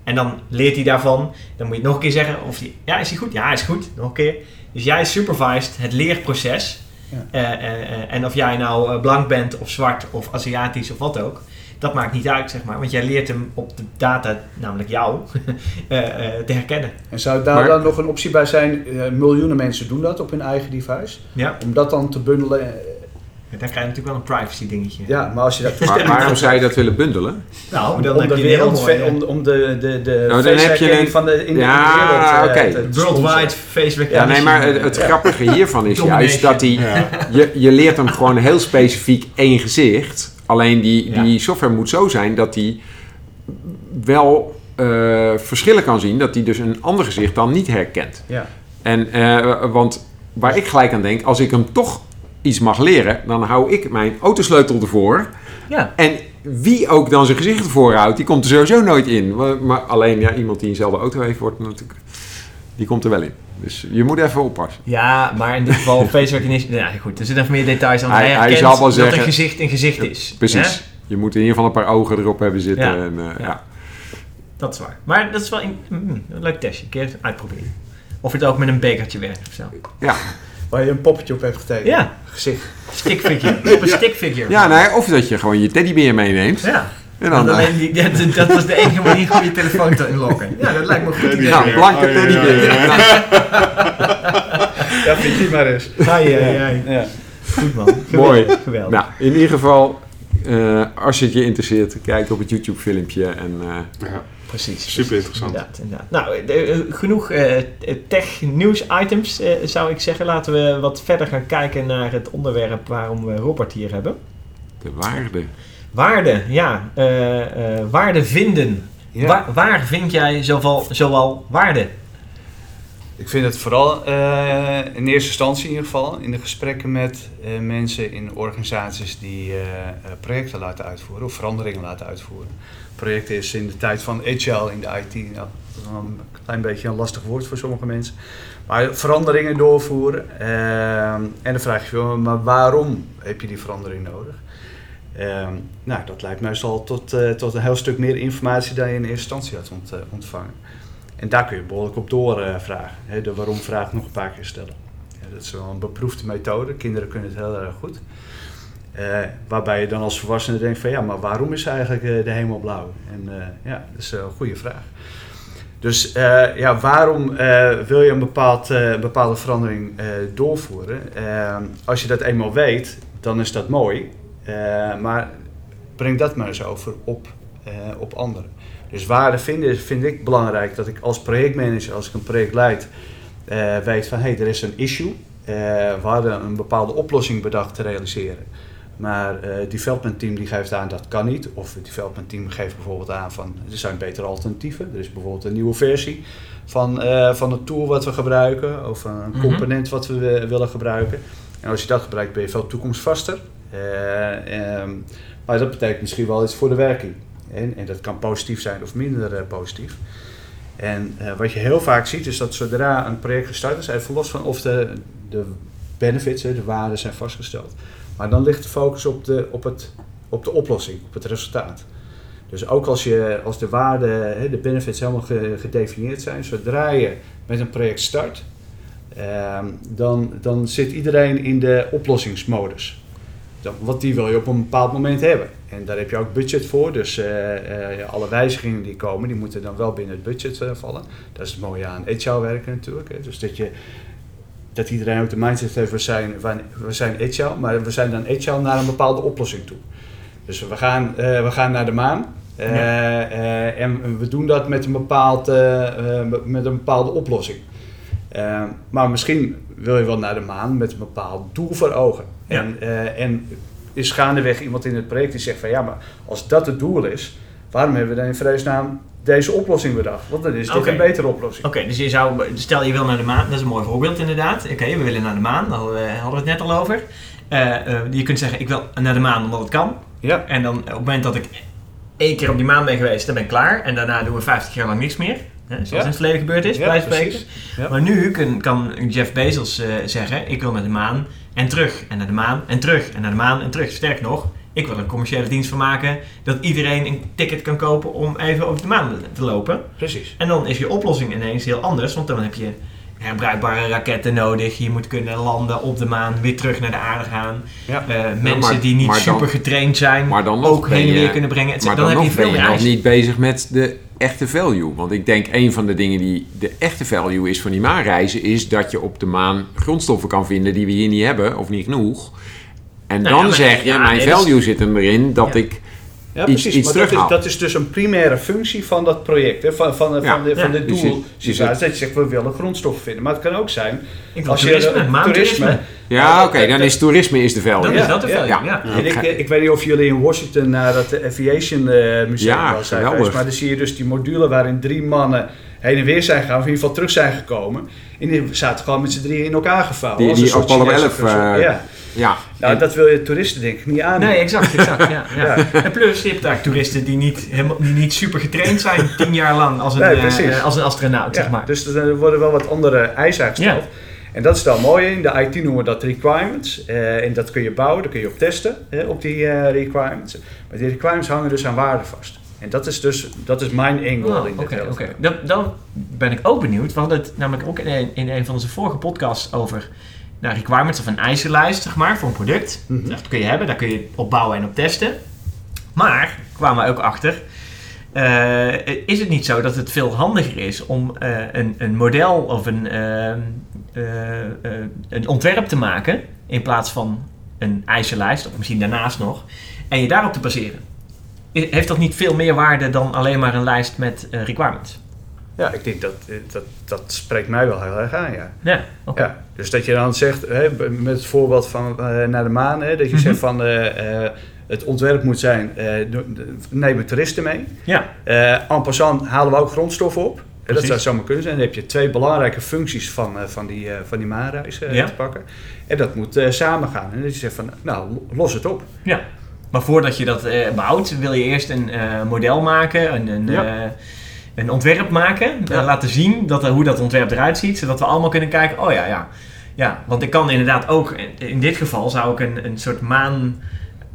En dan leert hij daarvan. Dan moet je het nog een keer zeggen of die, ja, is hij goed? Ja, hij is goed. Nog een keer. Dus jij supervised het leerproces. Ja. Eh, eh, en of jij nou blank bent of zwart of Aziatisch of wat ook. Dat maakt niet uit, zeg maar. Want jij leert hem op de data, namelijk jou, [laughs] eh, eh, te herkennen. En zou daar Maar- dan nog een optie bij zijn? eh, miljoenen mensen doen dat op hun eigen device. Ja. Om dat dan te bundelen. Dan krijg je natuurlijk wel een privacy dingetje. Ja, maar als je dat Maar [laughs] waarom zou je dat willen bundelen? Nou, dan om heb de je wereld, mooi, om, om de, de, de Nou, dan heb je een- van de, in de wereld. oké. te- te Worldwide sponsoren. Facebook Ja, nee, maar het, het grappige hiervan is juist dat hij... Ja. Je, je leert hem gewoon heel specifiek één gezicht. Alleen die, Ja. die software moet zo zijn dat hij wel eh, verschillen kan zien. Dat hij dus een ander gezicht dan niet herkent. Ja. En, eh, want waar ik gelijk aan denk, als ik hem toch iets mag leren, dan hou ik mijn autosleutel ervoor. Ja. En wie ook dan zijn gezicht ervoor houdt, die komt er sowieso nooit in. Maar, maar alleen ja, iemand die eenzelfde auto heeft, wordt natuurlijk, die komt er wel in. Dus je moet even oppassen. Ja, maar in dit geval [laughs] face recognition. Ja, goed, er zitten even meer details aan. Hij- Hij, hij zal wel dat zeggen- een gezicht een gezicht is. Precies. Hè? Je moet in ieder geval een paar ogen erop hebben zitten. Ja. En, eh, Ja. ja. Dat is waar. Maar dat is wel een, mm, een leuk testje. Een keer uitproberen. Of het ook met een bekertje werkt of zo. Ja. Waar je een poppetje op hebt getekend. Ja, Gezicht. stickfigure. Op een stickfigure. ja, nee, of dat je gewoon je teddybeer meeneemt. Ja. En dan, eh, alleen die, dat, dat was de enige manier om je telefoon te unlocken. Ja, dat lijkt me een goed idee. nou, blanke Oh, ja, teddybeer. ja, ja. Ja, vind je maar eens. Ja. Goed man. [laughs] Mooi. Geweldig. Nou, in ieder geval, eh, als het je interesseert, kijk op het YouTube filmpje. En, eh, Ja, Precies. super interessant. Inderdaad, inderdaad. Nou, eh, eh, genoeg eh, tech nieuws items eh, zou ik zeggen. Laten we wat verder gaan kijken naar het onderwerp waarom we Robert hier hebben. de waarde. Waarde, ja. eh, eh, waarde vinden. Ja. Waar, waar vind jij zowel, zowel waarde? Ik vind het vooral eh, in eerste instantie in ieder geval in de gesprekken met mensen in organisaties die projecten laten uitvoeren of veranderingen laten uitvoeren. Projecten is in de tijd van agile in de IT nou, een klein beetje een lastig woord voor sommige mensen. Maar veranderingen doorvoeren. en dan vraag je je, wel, maar waarom heb je die verandering nodig? Eh, nou, dat leidt meestal tot, eh, tot een heel stuk meer informatie dan je in eerste instantie had eh, ontvangen. En daar kun je behoorlijk op doorvragen. Hè, de waarom-vraag nog een paar keer stellen. Ja, dat is wel een beproefde methode. Kinderen kunnen het heel erg goed. Eh, waarbij je dan als volwassene denkt van ja, maar waarom is eigenlijk eh, de hemel blauw? En eh, ja, dat is een goede vraag. Dus eh, ja, waarom eh, wil je een bepaald, eh, bepaalde verandering eh, doorvoeren? Eh, als je dat eenmaal weet, dan is dat mooi. Eh, maar breng dat maar eens over op, eh, op anderen. Dus waarde vinden vind ik belangrijk dat ik als projectmanager, als ik een project leid, eh, weet van hé, hey, er is een issue. We hadden een bepaalde oplossing bedacht te realiseren. Maar het development team die geeft aan dat kan niet. Of het development team geeft bijvoorbeeld aan van er zijn betere alternatieven. Er is bijvoorbeeld een nieuwe versie van, eh, van het tool wat we gebruiken. Of een Mhm. component wat we wi- willen gebruiken. En als je dat gebruikt ben je veel toekomstvaster. Eh, ehm, maar dat betekent misschien wel iets voor de werking. En, en dat kan positief zijn of minder eh, positief. En eh, wat je heel vaak ziet is dat zodra een project gestart is, even los van of de, de benefits, de waarden zijn vastgesteld. Maar dan ligt de focus op de, op het, op de oplossing, op het resultaat. Dus ook als, je, als de waarden, de benefits helemaal ge- gedefinieerd zijn, zodra je met een project start, ehm, dan, dan zit iedereen in de oplossingsmodus. Want die wil je op een bepaald moment hebben. En daar heb je ook budget voor. Dus eh, eh, alle wijzigingen die komen, die moeten dan wel binnen het budget eh, vallen. Dat is het mooie aan agile werken natuurlijk. Hè. Dus dat, je, dat iedereen ook de mindset heeft, we zijn, we zijn agile, maar we zijn dan agile naar een bepaalde oplossing toe. Dus we gaan, we gaan naar de maan. Ja. en we doen dat met een, bepaald, met een bepaalde oplossing. Eh, maar misschien wil je wel naar de maan met een bepaald doel voor ogen. Ja. En, eh, en is gaandeweg iemand in het project die zegt van ja, maar als dat het doel is, waarom hebben we dan in vredesnaam deze oplossing bedacht? Want dan is dit een betere oplossing. Oké, dus je zou, stel je wil naar de maan, dat is een mooi voorbeeld inderdaad. Oké, we willen naar de maan, daar hadden we het net al over. Eh, je kunt zeggen, ik wil naar de maan omdat het kan. Ja, En dan op het moment dat ik één keer op die maan ben geweest, dan ben ik klaar. En daarna doen we 50 jaar lang niks meer. Hè, zoals Ja. in het verleden gebeurd is, bij spreken. Maar nu kan, kan Jeff Bezos eh, zeggen, ik wil naar de maan en terug. En naar de maan en terug. En naar de maan en terug. Sterker nog, ik wil er een commerciële dienst van maken dat iedereen een ticket kan kopen om even over de maan te lopen. Precies. En dan is je oplossing ineens heel anders, want dan heb je herbruikbare raketten nodig. Je moet kunnen landen op de maan, weer terug naar de aarde gaan. Ja. Eh, mensen maar- die niet dan- super getraind zijn, Maar dan ook ben heen en je- weer kunnen brengen. Maar dan, dan, heb je ben veel je meer nog niet bezig met de echte value. Want ik denk een van de dingen die de echte value is van die maanreizen... is dat je op de maan grondstoffen kan vinden die we hier niet hebben, of niet genoeg. En Nou dan ja, zeg je, ja, mijn value zit hem erin dat Ja. ik... Ja, precies. iets maar dat is, terughaal. dat is dus een primaire functie van dat project, hè, van, van, Ja. van, de, van Ja. de Dus doel. je- je zegt- dat je zegt, we willen grondstoffen vinden. Maar het kan ook zijn, als je toerisme, maantoerisme. Ja, oké, dan is toerisme is de value. Dan Ja, is dat de ja, value, ja. ja. Ja. En ik, ik weet niet of jullie in Washington naar dat Aviation eh, Museum Ja, wel zijn geweldig. geweest, maar dan zie je dus die module waarin drie mannen heen en weer zijn gegaan, of in ieder geval terug zijn gekomen. En die zaten gewoon met z'n drieën in elkaar gevouwen. Die- die Apollo Chinese 11, verzoek. eh, ja. Ja, Nou, dat wil je toeristen denk ik niet aan. Nee, exact, exact. [laughs] Ja, ja. En plus, je hebt daar toeristen die niet, helemaal, die niet super getraind zijn, tien jaar lang als een, Nee, eh, eh, als een astronaut, zeg maar. Dus er worden wel wat andere eisen aangesteld. En dat is dan mooi. In de IT noemen we dat requirements. Eh, en dat kun je bouwen, daar kun je op testen, op die requirements. Maar die requirements hangen dus aan waarde vast. En dat is dus dat is mijn angle Oh, in dit. Dan, dan ben ik ook benieuwd. We hadden het namelijk ook in een, in een van onze vorige podcasts over nou, requirements of een eisenlijst, zeg maar, voor een product. Mhm. Dat kun je hebben, daar kun je op bouwen en op testen. Maar, kwamen we ook achter, eh, is het niet zo dat het veel handiger is om eh, een, een model of een, eh, eh, eh, een ontwerp te maken in plaats van een eisenlijst, of misschien daarnaast nog, en je daarop te baseren? Heeft dat niet veel meer waarde dan alleen maar een lijst met requirements? Ja, ik denk dat, dat dat spreekt mij wel heel erg aan, ja. Ja, oké. ja. Dus dat je dan zegt, hè, met het voorbeeld van eh, naar de maan, hè, dat je Mhm. zegt van eh, eh, het ontwerp moet zijn, neem toeristen mee. Ja, en passant halen we ook grondstoffen op. En dat zou zomaar kunnen zijn. Dan heb je twee belangrijke functies van, van die, van die maanreis Ja. te pakken. En dat moet samen gaan. En dat je zegt van, nou, los het op. ja. Maar voordat je dat bouwt, wil je eerst een model maken, een, een, Ja. een ontwerp maken. Ja. laten zien dat, hoe dat ontwerp eruit ziet, zodat we allemaal kunnen kijken, oh ja, ja. Ja, want ik kan inderdaad ook, in- dit geval zou ik een, een soort maan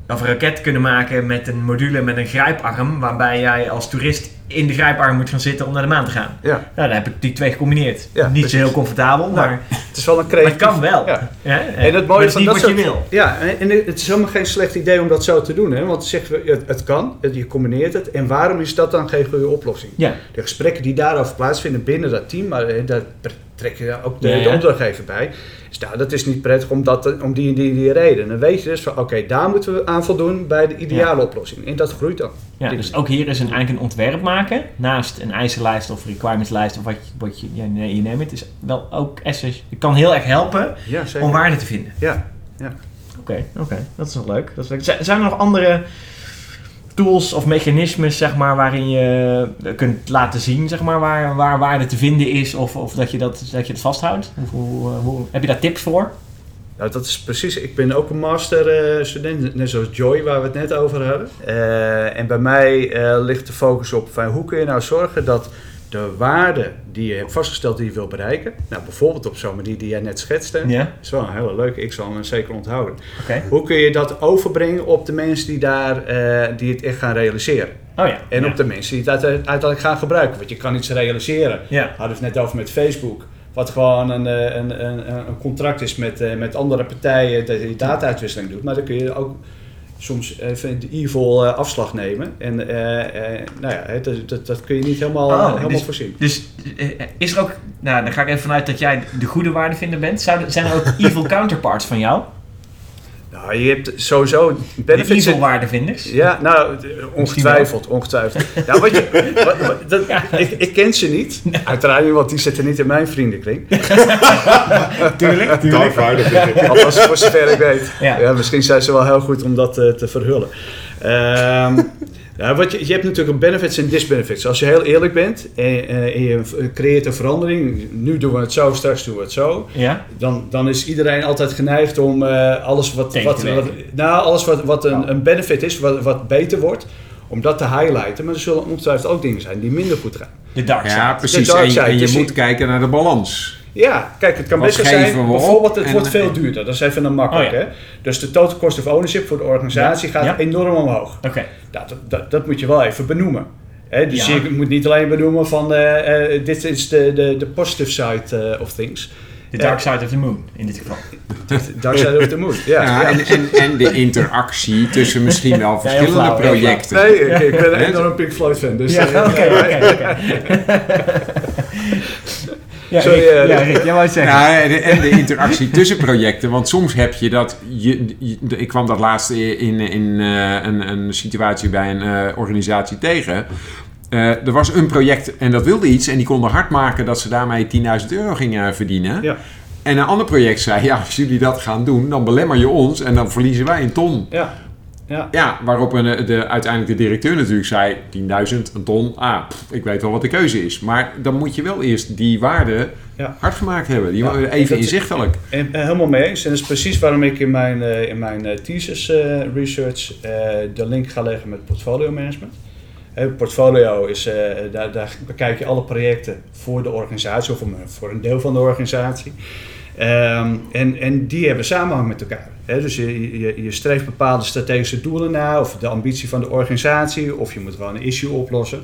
of een raket kunnen maken met een module met een grijparm, waarbij jij als toerist in de grijparm moet gaan zitten om naar de maan te gaan. Ja, Nou, dan heb ik die twee gecombineerd. Ja, niet precies. zo heel comfortabel, Nou, maar, het is wel een maar het creatief... kan wel. Ja. Ja, En het mooie is van niet dat wat je wil. Ja, en en het is helemaal geen slecht idee om dat zo te doen. Hè? Want we, het, het kan, het- je combineert het. En waarom is dat dan geen goede oplossing? Ja. De gesprekken die daarover plaatsvinden binnen dat team, maar daar trek je ook de, Ja, ja. de opdrachtgever bij. Dus nou, dat is niet prettig om, dat, om die en die, die reden. Dan weet je dus van, oké, daar moeten we aan voldoen bij de ideale oplossing. En dat groeit dan. Ja, dus ook hier is een, eigenlijk een ontwerp maken, naast een eisenlijst of requirementslijst of wat je, wat je, ja, nee, je neemt het, is wel ook essentieel. Het kan heel erg helpen Ja, om waarde te vinden. Ja, Oké, oké, dat is wel leuk. Dat is leuk. Zijn er nog andere tools of mechanismes, zeg maar, waarin je kunt laten zien, zeg maar, waar, waar waarde te vinden is of, of dat, je dat, dat je het vasthoudt? Hoe, heb je daar tips voor? Nou, dat is precies. Ik ben ook een masterstudent, net zoals Joy, waar we het net over hadden. Eh, en bij mij eh, ligt de focus op hoe kun je nou zorgen dat de waarde die je hebt vastgesteld die je wil bereiken, nou bijvoorbeeld op zo'n manier die jij net schetste, Ja, is wel een hele leuke. Ik zal hem zeker onthouden. Hoe kun je dat overbrengen op de mensen die daar eh, die het echt gaan realiseren? Oh ja. En ja. op de mensen die het uite- uiteindelijk gaan gebruiken. Want je kan iets realiseren. Ja, We hadden het net over met Facebook. Wat gewoon een, eh, een, een, een contract is met, eh, met andere partijen dat je data-uitwisseling doet. Maar dan kun je ook soms even de evil eh, afslag nemen. En eh, eh, nou ja, dat, dat, dat kun je niet helemaal, Oh, helemaal dus- voorzien. Dus is er ook, nou dan ga ik even vanuit dat jij de goede waardevinder bent. Zijn er ook evil counterparts van jou? Nou, je hebt sowieso De benefits. evil waardevinders? Ja, nou, ongetwijfeld, ongetwijfeld. Ja, wat je, [laughs] wat- wat- dat, ik, ik ken ze niet, uiteraard want die zitten niet in mijn vriendenkring. [laughs] Tuurlijk, ik. Althans, voor zover ik weet. Ja. Ja. misschien zijn ze wel heel goed om dat eh, te verhullen. Ehm, ja, wat je, je hebt natuurlijk een benefits en disbenefits. Als je heel eerlijk bent en, eh, en je creëert een verandering, nu doen we het zo, straks doen we het zo, Ja? dan, dan is iedereen altijd geneigd om eh, alles wat, wat, wat, nou, alles wat, wat een, een benefit is, wat, wat beter wordt, om dat te highlighten. Maar er zullen ongetwijfeld ook dingen zijn die minder goed gaan. De dark side. Ja, precies. dark En, side, en je dus moet kijken naar de balans. Ja, kijk, het kan best wel zijn, bijvoorbeeld het en- wordt veel duurder. Dat is even een makkelijk. Oh ja. hè? Dus de total cost of ownership voor de organisatie Ja, gaat ja. enorm omhoog. Oké. Dat, dat, dat moet je wel even benoemen. Hè, dus Ja. je moet niet alleen benoemen van eh, eh, dit is de, de, de positive side eh, of things. De dark side of the moon, in dit geval. Dark side of the moon. Ja, Ja, ja. En, en, en de interactie tussen misschien wel verschillende flauw, projecten. Nee, ik, ik ben enorm Pink Floyd fan. Dus, Ja, eh, oké, oké, oké. [laughs] Ja, Sorry, Rick, eh, ja, Rick, jij wou het zeggen. Ja, en de, en de interactie [laughs] tussen projecten. Want soms heb je dat. Je, je- ik kwam dat laatst in, in eh, een, een situatie bij een eh, organisatie tegen. Eh, er was een project en dat wilde iets. En die konden hard maken dat ze daarmee 10.000 euro gingen verdienen. Ja. En een ander project zei: Ja, als jullie dat gaan doen, dan belemmer je ons en dan verliezen wij een ton. ja. Ja. Ja, waarop een, de, uiteindelijk de directeur natuurlijk zei: 10.000, een ton. Ah, pff, ik weet wel wat de keuze is. Maar dan moet je wel eerst die waarde Ja. hard gemaakt hebben. Die Ja, even inzichtelijk. En, eh, helemaal mee eens. En dat is precies waarom ik in mijn, eh, in mijn eh, thesis eh, research eh, de link ga leggen met portfolio management. Hè, portfolio is, eh, daar, daar bekijk je alle projecten voor de organisatie of om- voor een deel van de organisatie. Ehm, en, en die hebben samenhang met elkaar. Dus je, je, streeft bepaalde strategische doelen na, of de ambitie van de organisatie, of je moet gewoon een issue oplossen.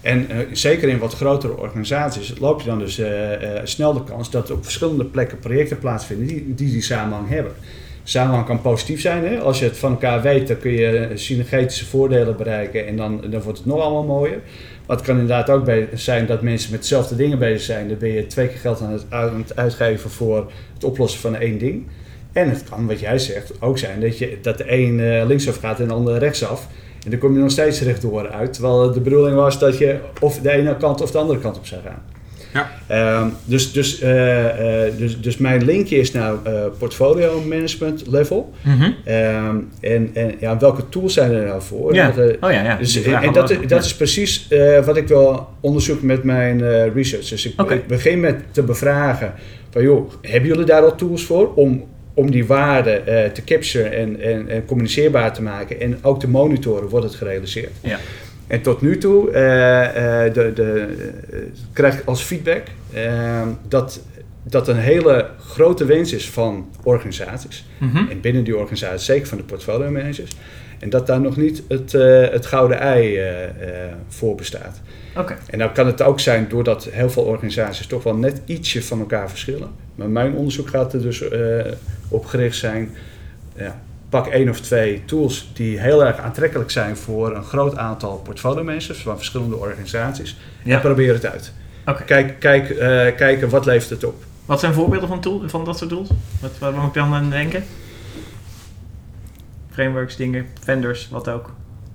En eh, zeker in wat grotere organisaties loop je dan dus eh, eh, snel de kans dat op verschillende plekken projecten plaatsvinden die die, die samenhang hebben. Samenhang kan positief zijn. Hè? Als je het van elkaar weet, dan kun je synergetische voordelen bereiken en dan, dan wordt het nog allemaal mooier. Maar het kan inderdaad ook zijn dat mensen met dezelfde dingen bezig zijn. Dan ben je twee keer geld aan het, aan het uitgeven voor het oplossen van één ding. En het kan, wat jij zegt, ook zijn dat, je, dat de een eh, linksaf gaat en de ander rechtsaf. En dan kom je nog steeds rechtdoor uit. Terwijl de bedoeling was dat je of de ene kant of de andere kant op zou gaan. Ja. Ehm, dus, dus, eh, eh, dus, dus mijn linkje is nou eh, portfolio management level. Mhm. Ehm, en en ja, welke tools zijn er nou voor? Ja. Dat, Oh ja, ja. dus, en dat, dat Ja. is precies wat ik wil onderzoeken met mijn research. Dus ik begin met te bevragen van joh, hebben jullie daar al tools voor om, om die waarde te capturen en, en, en communiceerbaar te maken en ook te monitoren, wordt het gerealiseerd? Ja. En tot nu toe eh, eh, de, de, eh, krijg ik als feedback eh, dat, dat een hele grote wens is van organisaties. Mhm. En binnen die organisatie, zeker van de portfolio managers. En dat daar nog niet het, het gouden ei voor bestaat. En dan kan het ook zijn doordat heel veel organisaties toch wel net ietsje van elkaar verschillen. Maar mijn onderzoek gaat er dus op gericht zijn. Ja, pak één of twee tools die heel erg aantrekkelijk zijn voor een groot aantal portfolio managers van verschillende organisaties. Ja. En probeer het uit. Kijk, kijk, eh, kijken wat levert het op. Wat zijn voorbeelden van, tool, van dat soort tools? Wat, waar moet ik dan aan denken? Frameworks, dingen, vendors, wat ook.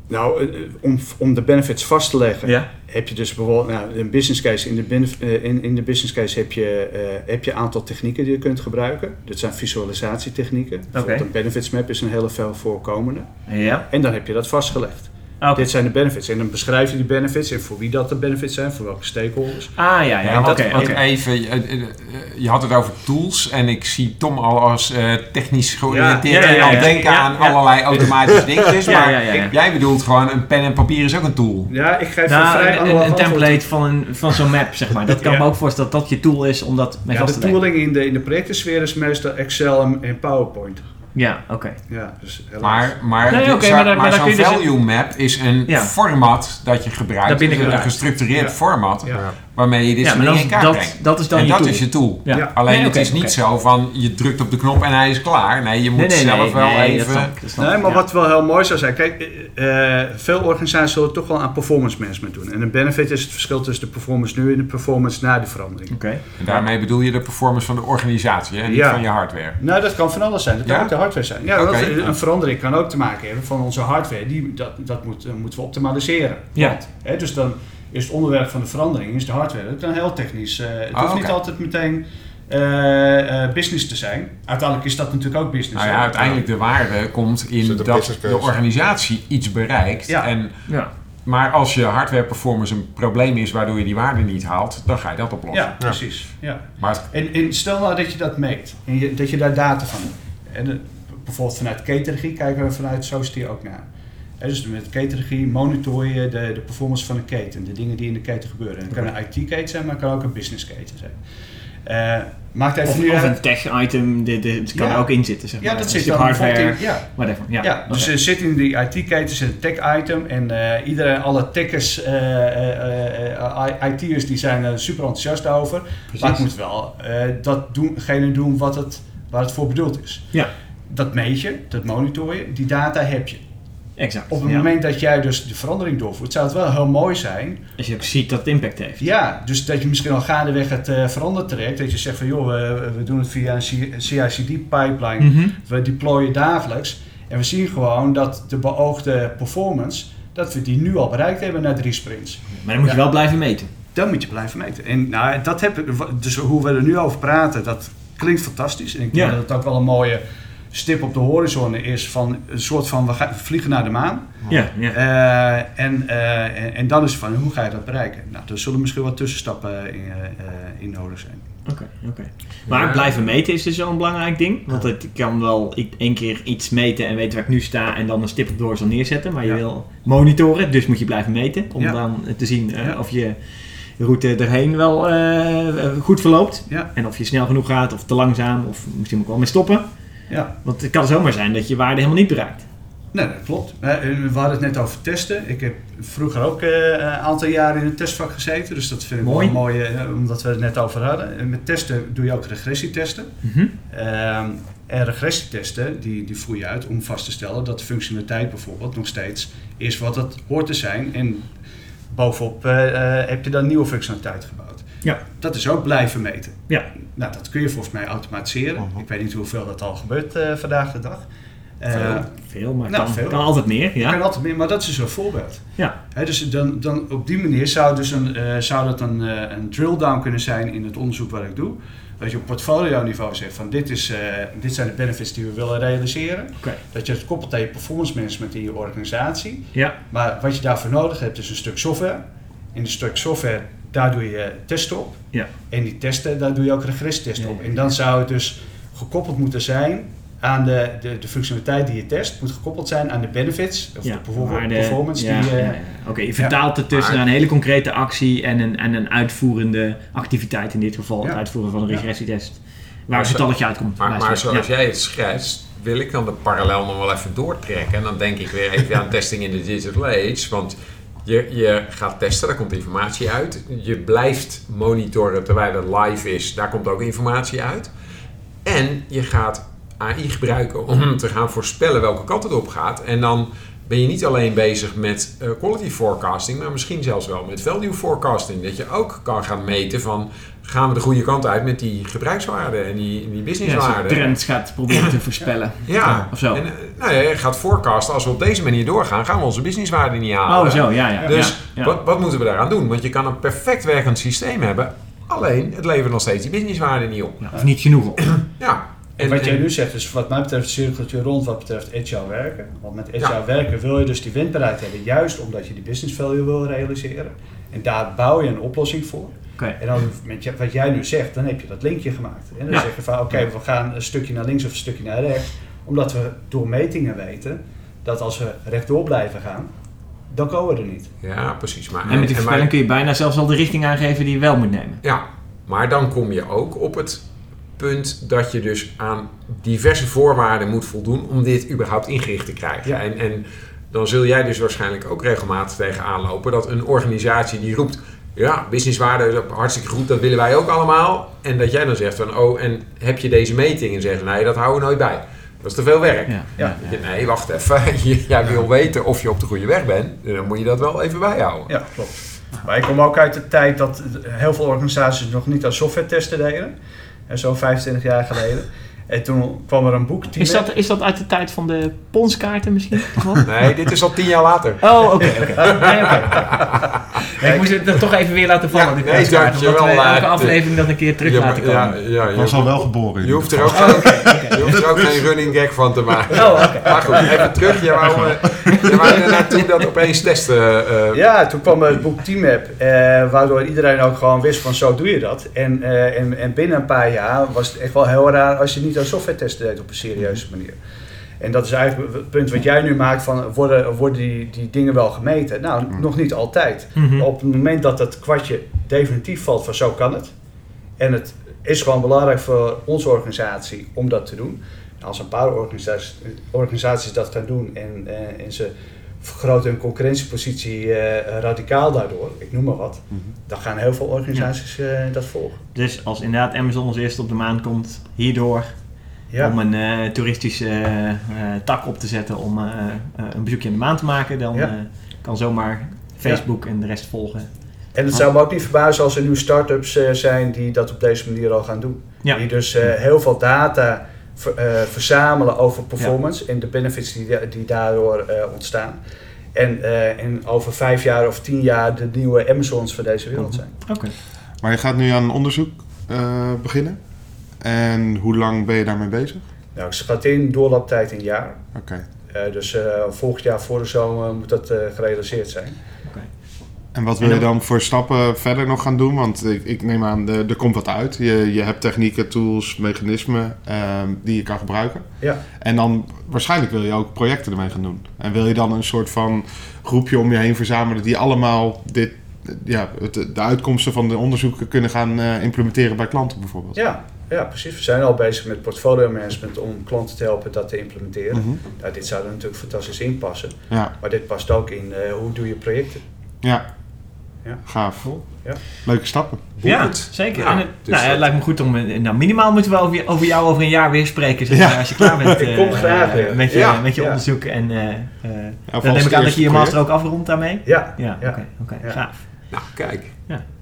Nou, eh, om, om de benefits vast te leggen, Ja. heb je dus bijvoorbeeld nou, een business case. In de, benef- eh, in, in de business case heb je, eh, heb je een aantal technieken die je kunt gebruiken. Dat zijn visualisatietechnieken. Bijvoorbeeld een benefits map is een hele veel voorkomende. Ja. En dan heb je dat vastgelegd. Oké. Dit zijn de benefits. En dan beschrijf je die benefits en voor wie dat de benefits zijn, voor welke stakeholders. Ah ja, ja. Oké, want even, je, had het over tools en ik zie Tom al als eh, technisch georiënteerd Ja, ja, ja, en al denken Ja, aan ja. allerlei automatische [laughs] dingetjes. Ja, maar ja, ja, ja. jij bedoelt gewoon een pen en papier is ook een tool. Ja, ik geef Nou, een vrij een, een, template van, een, van zo'n map, zeg maar. Dat kan [laughs] Ja. me ook voorstellen dat dat je tool is om dat mee Ja, vast de te leggen. tooling in de, in de projectensfeer is meestal Excel en, en PowerPoint. Ja, oké. Ja, dus. Maar, maar, Nee, maar daar- maar zo'n dus- value map is een Ja. format dat je gebruikt. Daarbinnen Dus een gestructureerd Ja. format Ja. Waarmee je dit Ja, soort maar dingen dat, in kaart dat, brengt. dat is dan en je dat tool. is je tool. Ja. Alleen Nee, het is niet zo van je drukt op de knop en hij is klaar. Nee, je moet Nee, nee, zelf nee, wel nee, dat even... snap dat snap Nee, maar ja. wat wel heel mooi zou zijn. Kijk, eh, eh, veel organisaties zullen toch wel aan performance management doen. En een benefit is het verschil tussen de performance nu en de performance na de verandering. Oké. En daarmee bedoel je de performance van de organisatie hè, en niet van je hardware. Nou, dat kan van alles zijn. Dat kan Ja? ook de hardware zijn. Ja, want een verandering kan ook te maken hebben van onze hardware. Die, dat dat moet, eh, moeten we optimaliseren. Ja. Want, hè, dus dan is het onderwerp van de verandering is de hardware. Dat kan heel technisch. eh, het Ah, hoeft niet altijd meteen eh, eh, business te zijn. Uiteindelijk is dat natuurlijk ook business. Nou ja, uiteindelijk de waarde komt in de dat de organisatie iets bereikt. Ja. En, Ja. maar als je hardware performance een probleem is waardoor je die waarde niet haalt, dan ga je dat oplossen. Ja, precies. Ja. Maar het- En, en stel nou dat je dat meet en je, dat je daar data van hebt. En, bijvoorbeeld vanuit catering kijken we vanuit Society ook naar. Dus met ketenregie monitor je de, de performance van een keten, de dingen die in de keten gebeuren. Het kan een IT-keten zijn, maar het kan ook een business-keten zijn. Eh, maakt even Of, nu of een tech-item, dit kan Ja. er ook in zitten, zeg Ja, maar. dat Een zit hardware, in- Ja, whatever. Ja, Ja, dus er zit in die IT-keten zit een tech-item en eh iedereen, alle techers, eh, eh, eh, eh, IT'ers die zijn er super enthousiast over. Maar het moet wel eh, dat doengene doen wat het, waar het voor bedoeld is. Ja. Dat meet je, dat monitor je, die data heb je. Exact. Op het ja. moment dat jij dus de verandering doorvoert, zou het wel heel mooi zijn. Als je ook ziet dat het impact heeft. Ja, dus dat je misschien al gaandeweg het eh verandertraject, dat je zegt van joh, we, we doen het via een CI/CD-pipeline. Mhm. We deployen dagelijks en we zien gewoon dat de beoogde performance, dat we die nu al bereikt hebben na drie sprints. Maar dan moet je wel blijven meten. Dan moet je blijven meten. En nou, dat heb ik, dus hoe we er nu over praten, dat klinkt fantastisch. En ik denk Ja. dat het ook wel een mooie stip op de horizon is van een soort van we gaan vliegen naar de maan. Ja, ja. Eh, en, eh, en, en dan is het van hoe ga je dat bereiken? Nou, er zullen misschien wat tussenstappen in, eh, eh, in nodig zijn. Oké, oké. Maar Ja. blijven meten is dus wel een belangrijk ding. Want het kan wel één keer iets meten en weten waar ik nu sta en dan een stip op de horizon neerzetten. Maar je Ja. wil monitoren, dus moet je blijven meten. Om Ja. dan te zien Ja. of je route erheen wel goed verloopt. Ja. En of je snel genoeg gaat of te langzaam of misschien ook wel mee stoppen. Ja, Want het kan zomaar zijn dat je waarde helemaal niet bereikt. nee, dat klopt. We hadden het net over testen. Ik heb vroeger ook eh, een aantal jaren in het testvak gezeten. Dus dat vind ik Mooi. wel mooi, eh, omdat we het net over hadden. En met testen doe je ook regressietesten. Mhm. Ehm, en regressietesten, die, die voer je uit om vast te stellen dat de functionaliteit bijvoorbeeld nog steeds is wat het hoort te zijn. En bovenop eh, heb je dan nieuwe functionaliteit gebouwd. Ja. Dat is ook blijven meten. Ja. Nou, dat kun je volgens mij automatiseren. Mhm. Ik weet niet hoeveel dat al gebeurt eh, vandaag de dag. Eh, Veel. Veel, maar nou, kan, veel. kan altijd meer. je kan Ja. altijd meer, maar dat is dus een voorbeeld. Ja. Hè, dus dan, dan op die manier zou, dus een, eh, zou dat een, eh, een drill down kunnen zijn in het onderzoek wat ik doe. Dat je op portfolio niveau zegt van dit, is, eh, dit zijn de benefits die we willen realiseren. Oké. Dat je het koppelt aan je performance management in je organisatie. Ja. Maar wat je daarvoor nodig hebt is een stuk software. In een stuk software, daar doe je testen op. Ja. En die testen, daar doe je ook regressietesten Ja, op. En dan zou het dus gekoppeld moeten zijn aan de, de, de functionaliteit die je test. Moet gekoppeld zijn aan de benefits. Of Ja, de waarde, performance ja, die... eh, ja, ja. Oké, je vertaalt het tussen Maar- een hele concrete actie en een, en een uitvoerende activiteit. In dit geval het uitvoeren van een Ja. regressietest. Waar Maar het getalletje uitkomt. Maar, zoals Ja. jij het schrijft, wil ik dan de parallel nog wel even doortrekken. En dan denk ik weer even aan [laughs] testing in de digital age. Want je, je gaat testen, daar komt informatie uit. Je blijft monitoren terwijl het live is, daar komt ook informatie uit. En je gaat AI gebruiken om te gaan voorspellen welke kant het op gaat. En dan ben je niet alleen bezig met eh, quality forecasting, maar misschien zelfs wel met value forecasting. Dat je ook kan gaan meten van gaan we de goede kant uit met die gebruikswaarden en die, die Ja, als je businesswaarden. trends gaat proberen te voorspellen. [laughs] Ja, Of zo. En, eh, nou ja, je gaat forecasten. Als we op deze manier doorgaan, gaan we onze businesswaarden niet halen. Oh, zo, ja, ja. Dus ja, ja. Wat, wat moeten we daaraan doen? Want je kan een perfect werkend systeem hebben. Alleen, het levert nog steeds die businesswaarden niet op. Ja, of niet genoeg op. [clears throat] Ja. En wat jij nu zegt is wat mij betreft cirkeltje rond wat betreft agile werken. Want met agile Ja. werken wil je dus die windbaarheid hebben. Juist omdat je die business value wil realiseren. En daar bouw je een oplossing voor. Oké. En dan met je- wat jij nu zegt, dan heb je dat linkje gemaakt. En dan Ja. zeg je van oké, we gaan een stukje naar links of een stukje naar rechts. Omdat we door metingen weten dat als we rechtdoor blijven gaan, dan komen we er niet. Ja, precies. Maar, En met die voorspelling kun je bijna zelfs al de richting aangeven die je wel moet nemen. Ja, maar dan kom je ook op het punt dat je dus aan diverse voorwaarden moet voldoen om dit überhaupt ingericht te krijgen. Ja. En, en dan zul jij dus waarschijnlijk ook regelmatig tegenaan lopen dat een organisatie die roept, ja, businesswaarde is hartstikke goed, dat willen wij ook allemaal. En dat jij dan zegt van, oh, en heb je deze meting? En zeggen, nee, dat houden we nooit bij. Dat is te veel werk. Ja, Ja. ja. Nee, wacht even. [laughs] Jij wil weten of je op de goede weg bent. Dan moet je dat wel even bijhouden. Ja, klopt. Maar ik kom ook uit de tijd dat heel veel organisaties nog niet aan software testen deden. En Zo'n 25 jaar geleden. En toen kwam er een boek. Is, dat, is dat uit de tijd van de ponskaarten misschien? [laughs] Nee, dit is al tien jaar later. Oh, oké, oké. Nee, oké. [laughs] Nee, ik moest het toch even weer laten vallen. Ja, die nee, ponskaarten, dankjewel, omdat we maar elke het- aflevering dat een keer terug Ja, laten komen. ja, was al wel geboren. in je hoeft er ook, je hoeft er ook geen running gag van te maken. Oh, oké. Maar goed, even terug. Je wou, eh, je wou er naartoe dat opeens testen. eh, Ja, toen kwam het boek Teammap, eh, waardoor iedereen ook gewoon wist van zo doe je dat. En, eh, en, en binnen een paar jaar was het echt wel heel raar als je niet aan software testen deed op een serieuze manier. En dat is eigenlijk het punt wat jij nu maakt van worden, worden die, die dingen wel gemeten? Nou, Mm. nog niet altijd. Mhm. Op het moment dat het kwartje definitief valt van zo kan het. En het is gewoon belangrijk voor onze organisatie om dat te doen. Als een paar organisaties, organisaties dat gaan doen en, eh, en ze vergroten hun concurrentiepositie eh, radicaal daardoor, ik noem maar wat, Mhm. dan gaan heel veel organisaties eh, dat volgen. Dus als inderdaad Amazon als eerste op de maan komt, hierdoor Ja, om een eh, toeristische eh, tak op te zetten om eh, een bezoekje aan de maan te maken, dan Ja. eh, kan zomaar Facebook en de rest volgen. en het zou me ook niet verbazen als er nu start-ups eh, zijn die dat op deze manier al gaan doen. Ja. Die dus eh, heel veel data ver- eh, verzamelen over performance en de benefits die, die daardoor eh, ontstaan. En, eh, en over vijf jaar of tien jaar de nieuwe Amazons van deze wereld zijn. Oké. Maar je gaat nu aan een onderzoek eh, beginnen. En hoe lang ben je daarmee bezig? Nou, ik schat in doorlooptijd een jaar. Oké. Eh, dus eh, volgend jaar voor de zomer moet dat eh, gerealiseerd zijn. En wat wil En je dan- voor stappen verder nog gaan doen? Want ik, ik neem aan, er, er komt wat uit. Je, je hebt technieken, tools, mechanismen ehm, die je kan gebruiken. Ja. En dan waarschijnlijk wil je ook projecten ermee gaan doen. En wil je dan een soort van groepje om je heen verzamelen die allemaal dit, ja, het, de uitkomsten van de onderzoeken kunnen gaan eh, implementeren bij klanten bijvoorbeeld. Ja, ja, precies. We zijn al bezig met portfolio management om klanten te helpen dat te implementeren. Mhm. Nou, dit zou er natuurlijk fantastisch in passen. Ja, Maar dit past ook in eh, hoe doe je projecten. ja. Ja. Gaaf. Cool. Ja. Leuke stappen. Ja, zeker. Ja, en het, dus nou, ja, dat- het lijkt me goed om... eh, Nou, minimaal moeten we over, over jou over een jaar weer spreken, zeg Ja. als je klaar bent [laughs] Ik kom eh, graag eh, weer. met je, Ja. met je Ja. onderzoek. En eh, eh, dan neem ik aan dat je je master ook afrondt daarmee. Ja, Ja, oké, Ja. gaaf. Nou, kijk.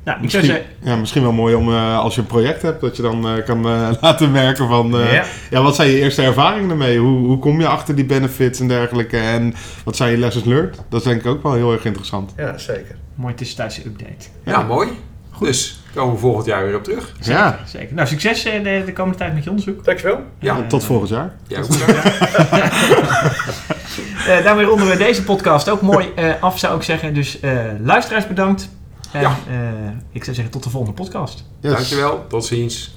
Ja. Nou, ik zou Misschien, zeggen... ja, misschien wel mooi om eh, als je een project hebt, dat je dan eh, kan eh, [laughs] laten merken van eh, Ja. ja, wat zijn je eerste ervaringen ermee? Hoe, hoe kom je achter die benefits en dergelijke? En wat zijn je lessons learned? Dat is denk ik ook wel heel erg interessant. ja, zeker. Mooi tussentijdse update. Ja, mooi. Dus komen we volgend jaar weer op terug. Ja, Zeker. Nou, succes de, de komende tijd met je onderzoek. Dankjewel. Ja. Tot volgend jaar. Ja. [laughs] Eh, daarmee ronden we deze podcast ook mooi eh, af, zou ik zeggen. Dus eh, luisteraars bedankt. En Ja. eh, ik zou zeggen tot de volgende podcast. Yes. Dankjewel. Tot ziens.